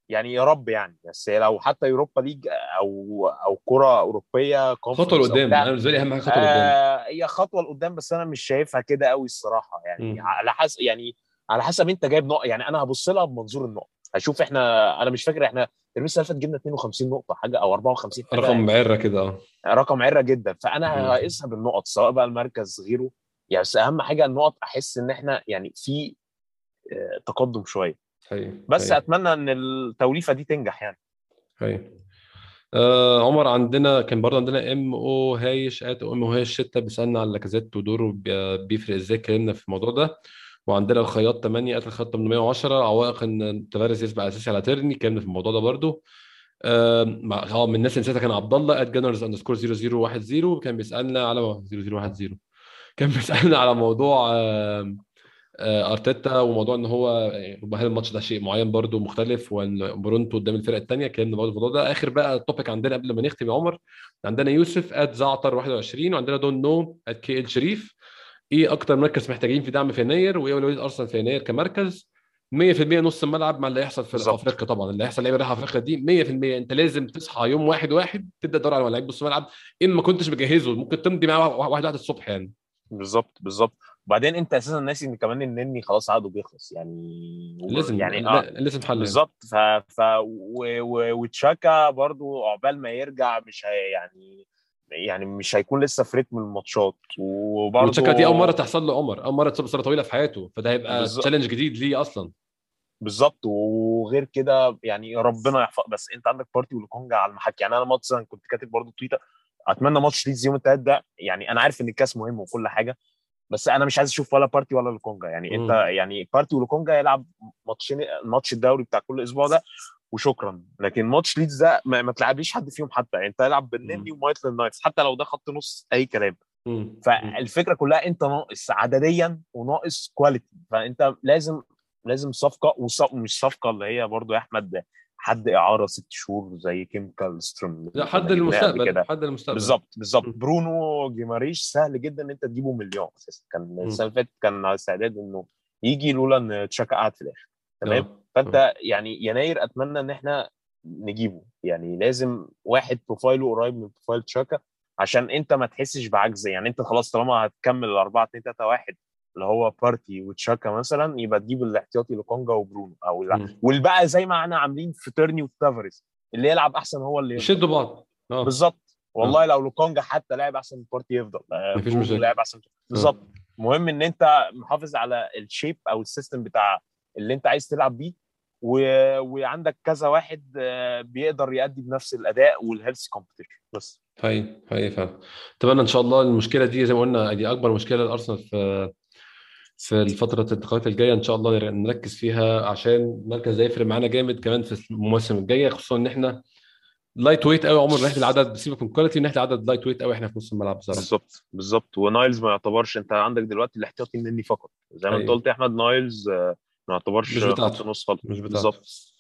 يعني يا رب يعني بس لو حتى يوروبا ليج أو أو كرة أوروبية خطوة لقدام. أنا بالنسبة لي أهم حاجة خطوة لقدام. آه هي خطوة لقدام بس أنا مش شايفها كده قوي الصراحة يعني. مم. على حسب يعني على حسب أنت جايب نقط يعني أنا هبص لها بمنظور النقط. هشوف إحنا أنا مش فاكر إحنا الترم اللي فات جبنا 52 نقطة حاجة أو 54 حاجة. رقم معره كده آه. رقم عره جدا. فأنا. هقيسها بالنقط سواء بقى المركز غيره. يعني بس أهم حاجة النقط أحس إن إحنا يعني في آه، تقدم شوية. حقيقي بس حقيقي. أتمنى إن التوليفة دي تنجح يعني. حقيقي. آه عمر عندنا كان برضه عندنا ام أو هايش ات ام أو هايش 6 بيسألنا على لاكازيت ودوره بي- بيفرق إزاي اتكلمنا في الموضوع ده. وعندنا الخياط 8 قتل الخياط 810 عوائق إن تفارس يسبق أساسي على تيرني اتكلمنا في الموضوع ده برضه آه من الناس اللي نسيتها كان عبد الله at Gunners underscore 0010 كان بيسألنا على 0010 كان بيسألنا على موضوع آه أرتيتا وموضوع إن هو يعني هل الماتش ده شيء معين برضو مختلف وإن برونتو قدام الفرق الثانية اتكلمنا برضه الموضوع ده. آخر بقى ال topic عندنا قبل ما نختم يا عمر عندنا يوسف at زعتر 21 وعندنا don't know at K L شريف إيه أكتر مركز محتاجين في دعم في يناير وإيه اولويه أرسنال في يناير كمركز؟ 100% نص الملعب مع اللي هيحصل في. أفريقيا طبعا. اللي هيحصل لعيبه رايحه أفريقيا دي 100% أنت لازم تصحى يوم واحد واحد تبدأ تدور على لعيب نص ملعب إن ما كنتش مجهزه ممكن تمضي معاه واحد واحد الصبح يعني. بالظبط بالظبط. وبعدين أنت أساسا ناسي إن كمان النني خلاص عقده بيخلص. يعني لازم يعني آه لازم حل يعني. بالظبط. ف ف و... و... وتشاكا برضو عقبال ما يرجع مش هي يعني يعني مش هيكون لسه في رتم الماتشات. وتشاكا دي أول مرة تحصل له عمر أول مرة تصاب إصابة طويلة في حياته فده هيبقى. challenge جديد ليه أصلا. بالظبط. وغير كده يعني ربنا يحفظ. بس أنت عندك بارتي ولوكونجا على المحك. يعني أنا مثلا كنت كاتب برضو تويتر أتمنى ماتش ليدز يوم الثلاث ده. يعني أنا عارف إن الكاس مهم وكل حاجة بس أنا مش عايز أشوف ولا بارتي ولا لوكونجا. يعني مم. انت يعني بارتي ولوكونجا يلعب ماتشين ماتش الدوري بتاع كل أسبوع ده. وشكرا. لكن ماتش ليدز ده ما, ما تلعبليش حد فيهم حتى. يعني أنت العب بالنني وميتلاند نايلز حتى لو ده خط نص أي كلام. فالفكرة كلها أنت ناقص عدديا وناقص quality فأنت لازم لازم صفقة ومش صفقة اللي هي برضو يا أحمد حد إعارة ست شهور زي كيم كالستروم لا حد المستقبل كده. حد المستقبل. بالظبط بالظبط. برونو جيماريش سهل جدا إن أنت تجيبه مليون أساسا. كان السنة اللي فاتت كان على استعداد إنه يجي لولا إن تشاكا قعد في الآخر. تمام. فأنت يعني يناير أتمنى إن إحنا نجيبه. يعني لازم واحد profile ه قريب من profile تشاكا عشان أنت ما تحسش بعجز. يعني أنت خلاص طالما هتكمل ال 4 2 3 1 اللي هو بارتي وتشاكا مثلا يبقى تجيب الاحتياطي لكونجا وبرونو. أو. ويبقى زي ما إحنا عاملين في تيرني وتافاريز اللي يلعب أحسن هو اللي. يشدوا بعض. آه. بالظبط. والله لو لوكونجا حتى لعب أحسن من بارتي يفضل. آه، مفيش مشاكل. لعب أحسن. بالظبط. المهم إن أنت محافظ على ال shape أو ال system بتاع اللي انت عايز تلعب بيه و... وعندك كذا واحد آه، بيقدر يأدي بنفس الأداء وال healthy competition بس. هي هي فعلا. أتمنى إن شاء الله المشكلة دي زي ما قلنا دي أكبر مشكلة لارسنال في في الفترة الانتقالات الجاية إن شاء الله نر- نركز فيها عشان المركز ده يفرق معانا جامد كمان في المواسم الجايه خصوصا إن إحنا lightweight قوي عمر نحل العدد سيبك من quality نحل عدد lightweight قوي إحنا في نص الملعب بصراحة. بالظبط بالظبط. ونايلز ما يعتبرش أنت عندك دلوقتي الاحتياطي النني فقط. زي ما أنت أيوة. قلت يا أحمد نايلز آه، ما يعتبرش مش بتاعته. نص خالص. مش بتاعته. بالظبط.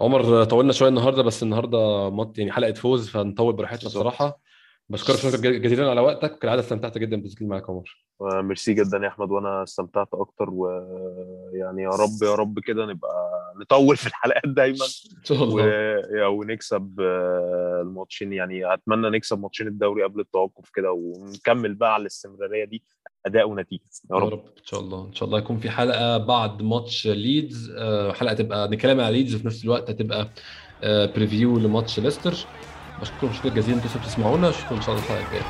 عمر طولنا شوية النهارده بس النهارده مط يعني حلقة فوز فنطول براحتنا بالظبط. بصراحه بشكرك شكرا جزيلا على وقتك. كالعاده استمتعت جدا بالتسجيل معاك يا عمر. ميرسي جدا يا أحمد وأنا استمتعت أكتر ويعني يا رب يا رب كده نبقى نطول في الحلقات دايما. إن شاء. الله. ونكسب آه، الماتشين يعني أتمنى نكسب ماتشين الدوري قبل التوقف كده ونكمل بقى على الاستمرارية دي. أداء ونتيجة. يا رب. رب. إن شاء الله. إن شاء الله يكون في حلقة بعد ماتش ليدز. آه، حلقة تبقى نتكلم على ليدز وفي نفس الوقت هتبقى بريفيو لماتش ليستر. بشكركم شكرا جزيلا أنتوا بتسمعونا. اشوفكم إن شاء الله الحلقة الجاية.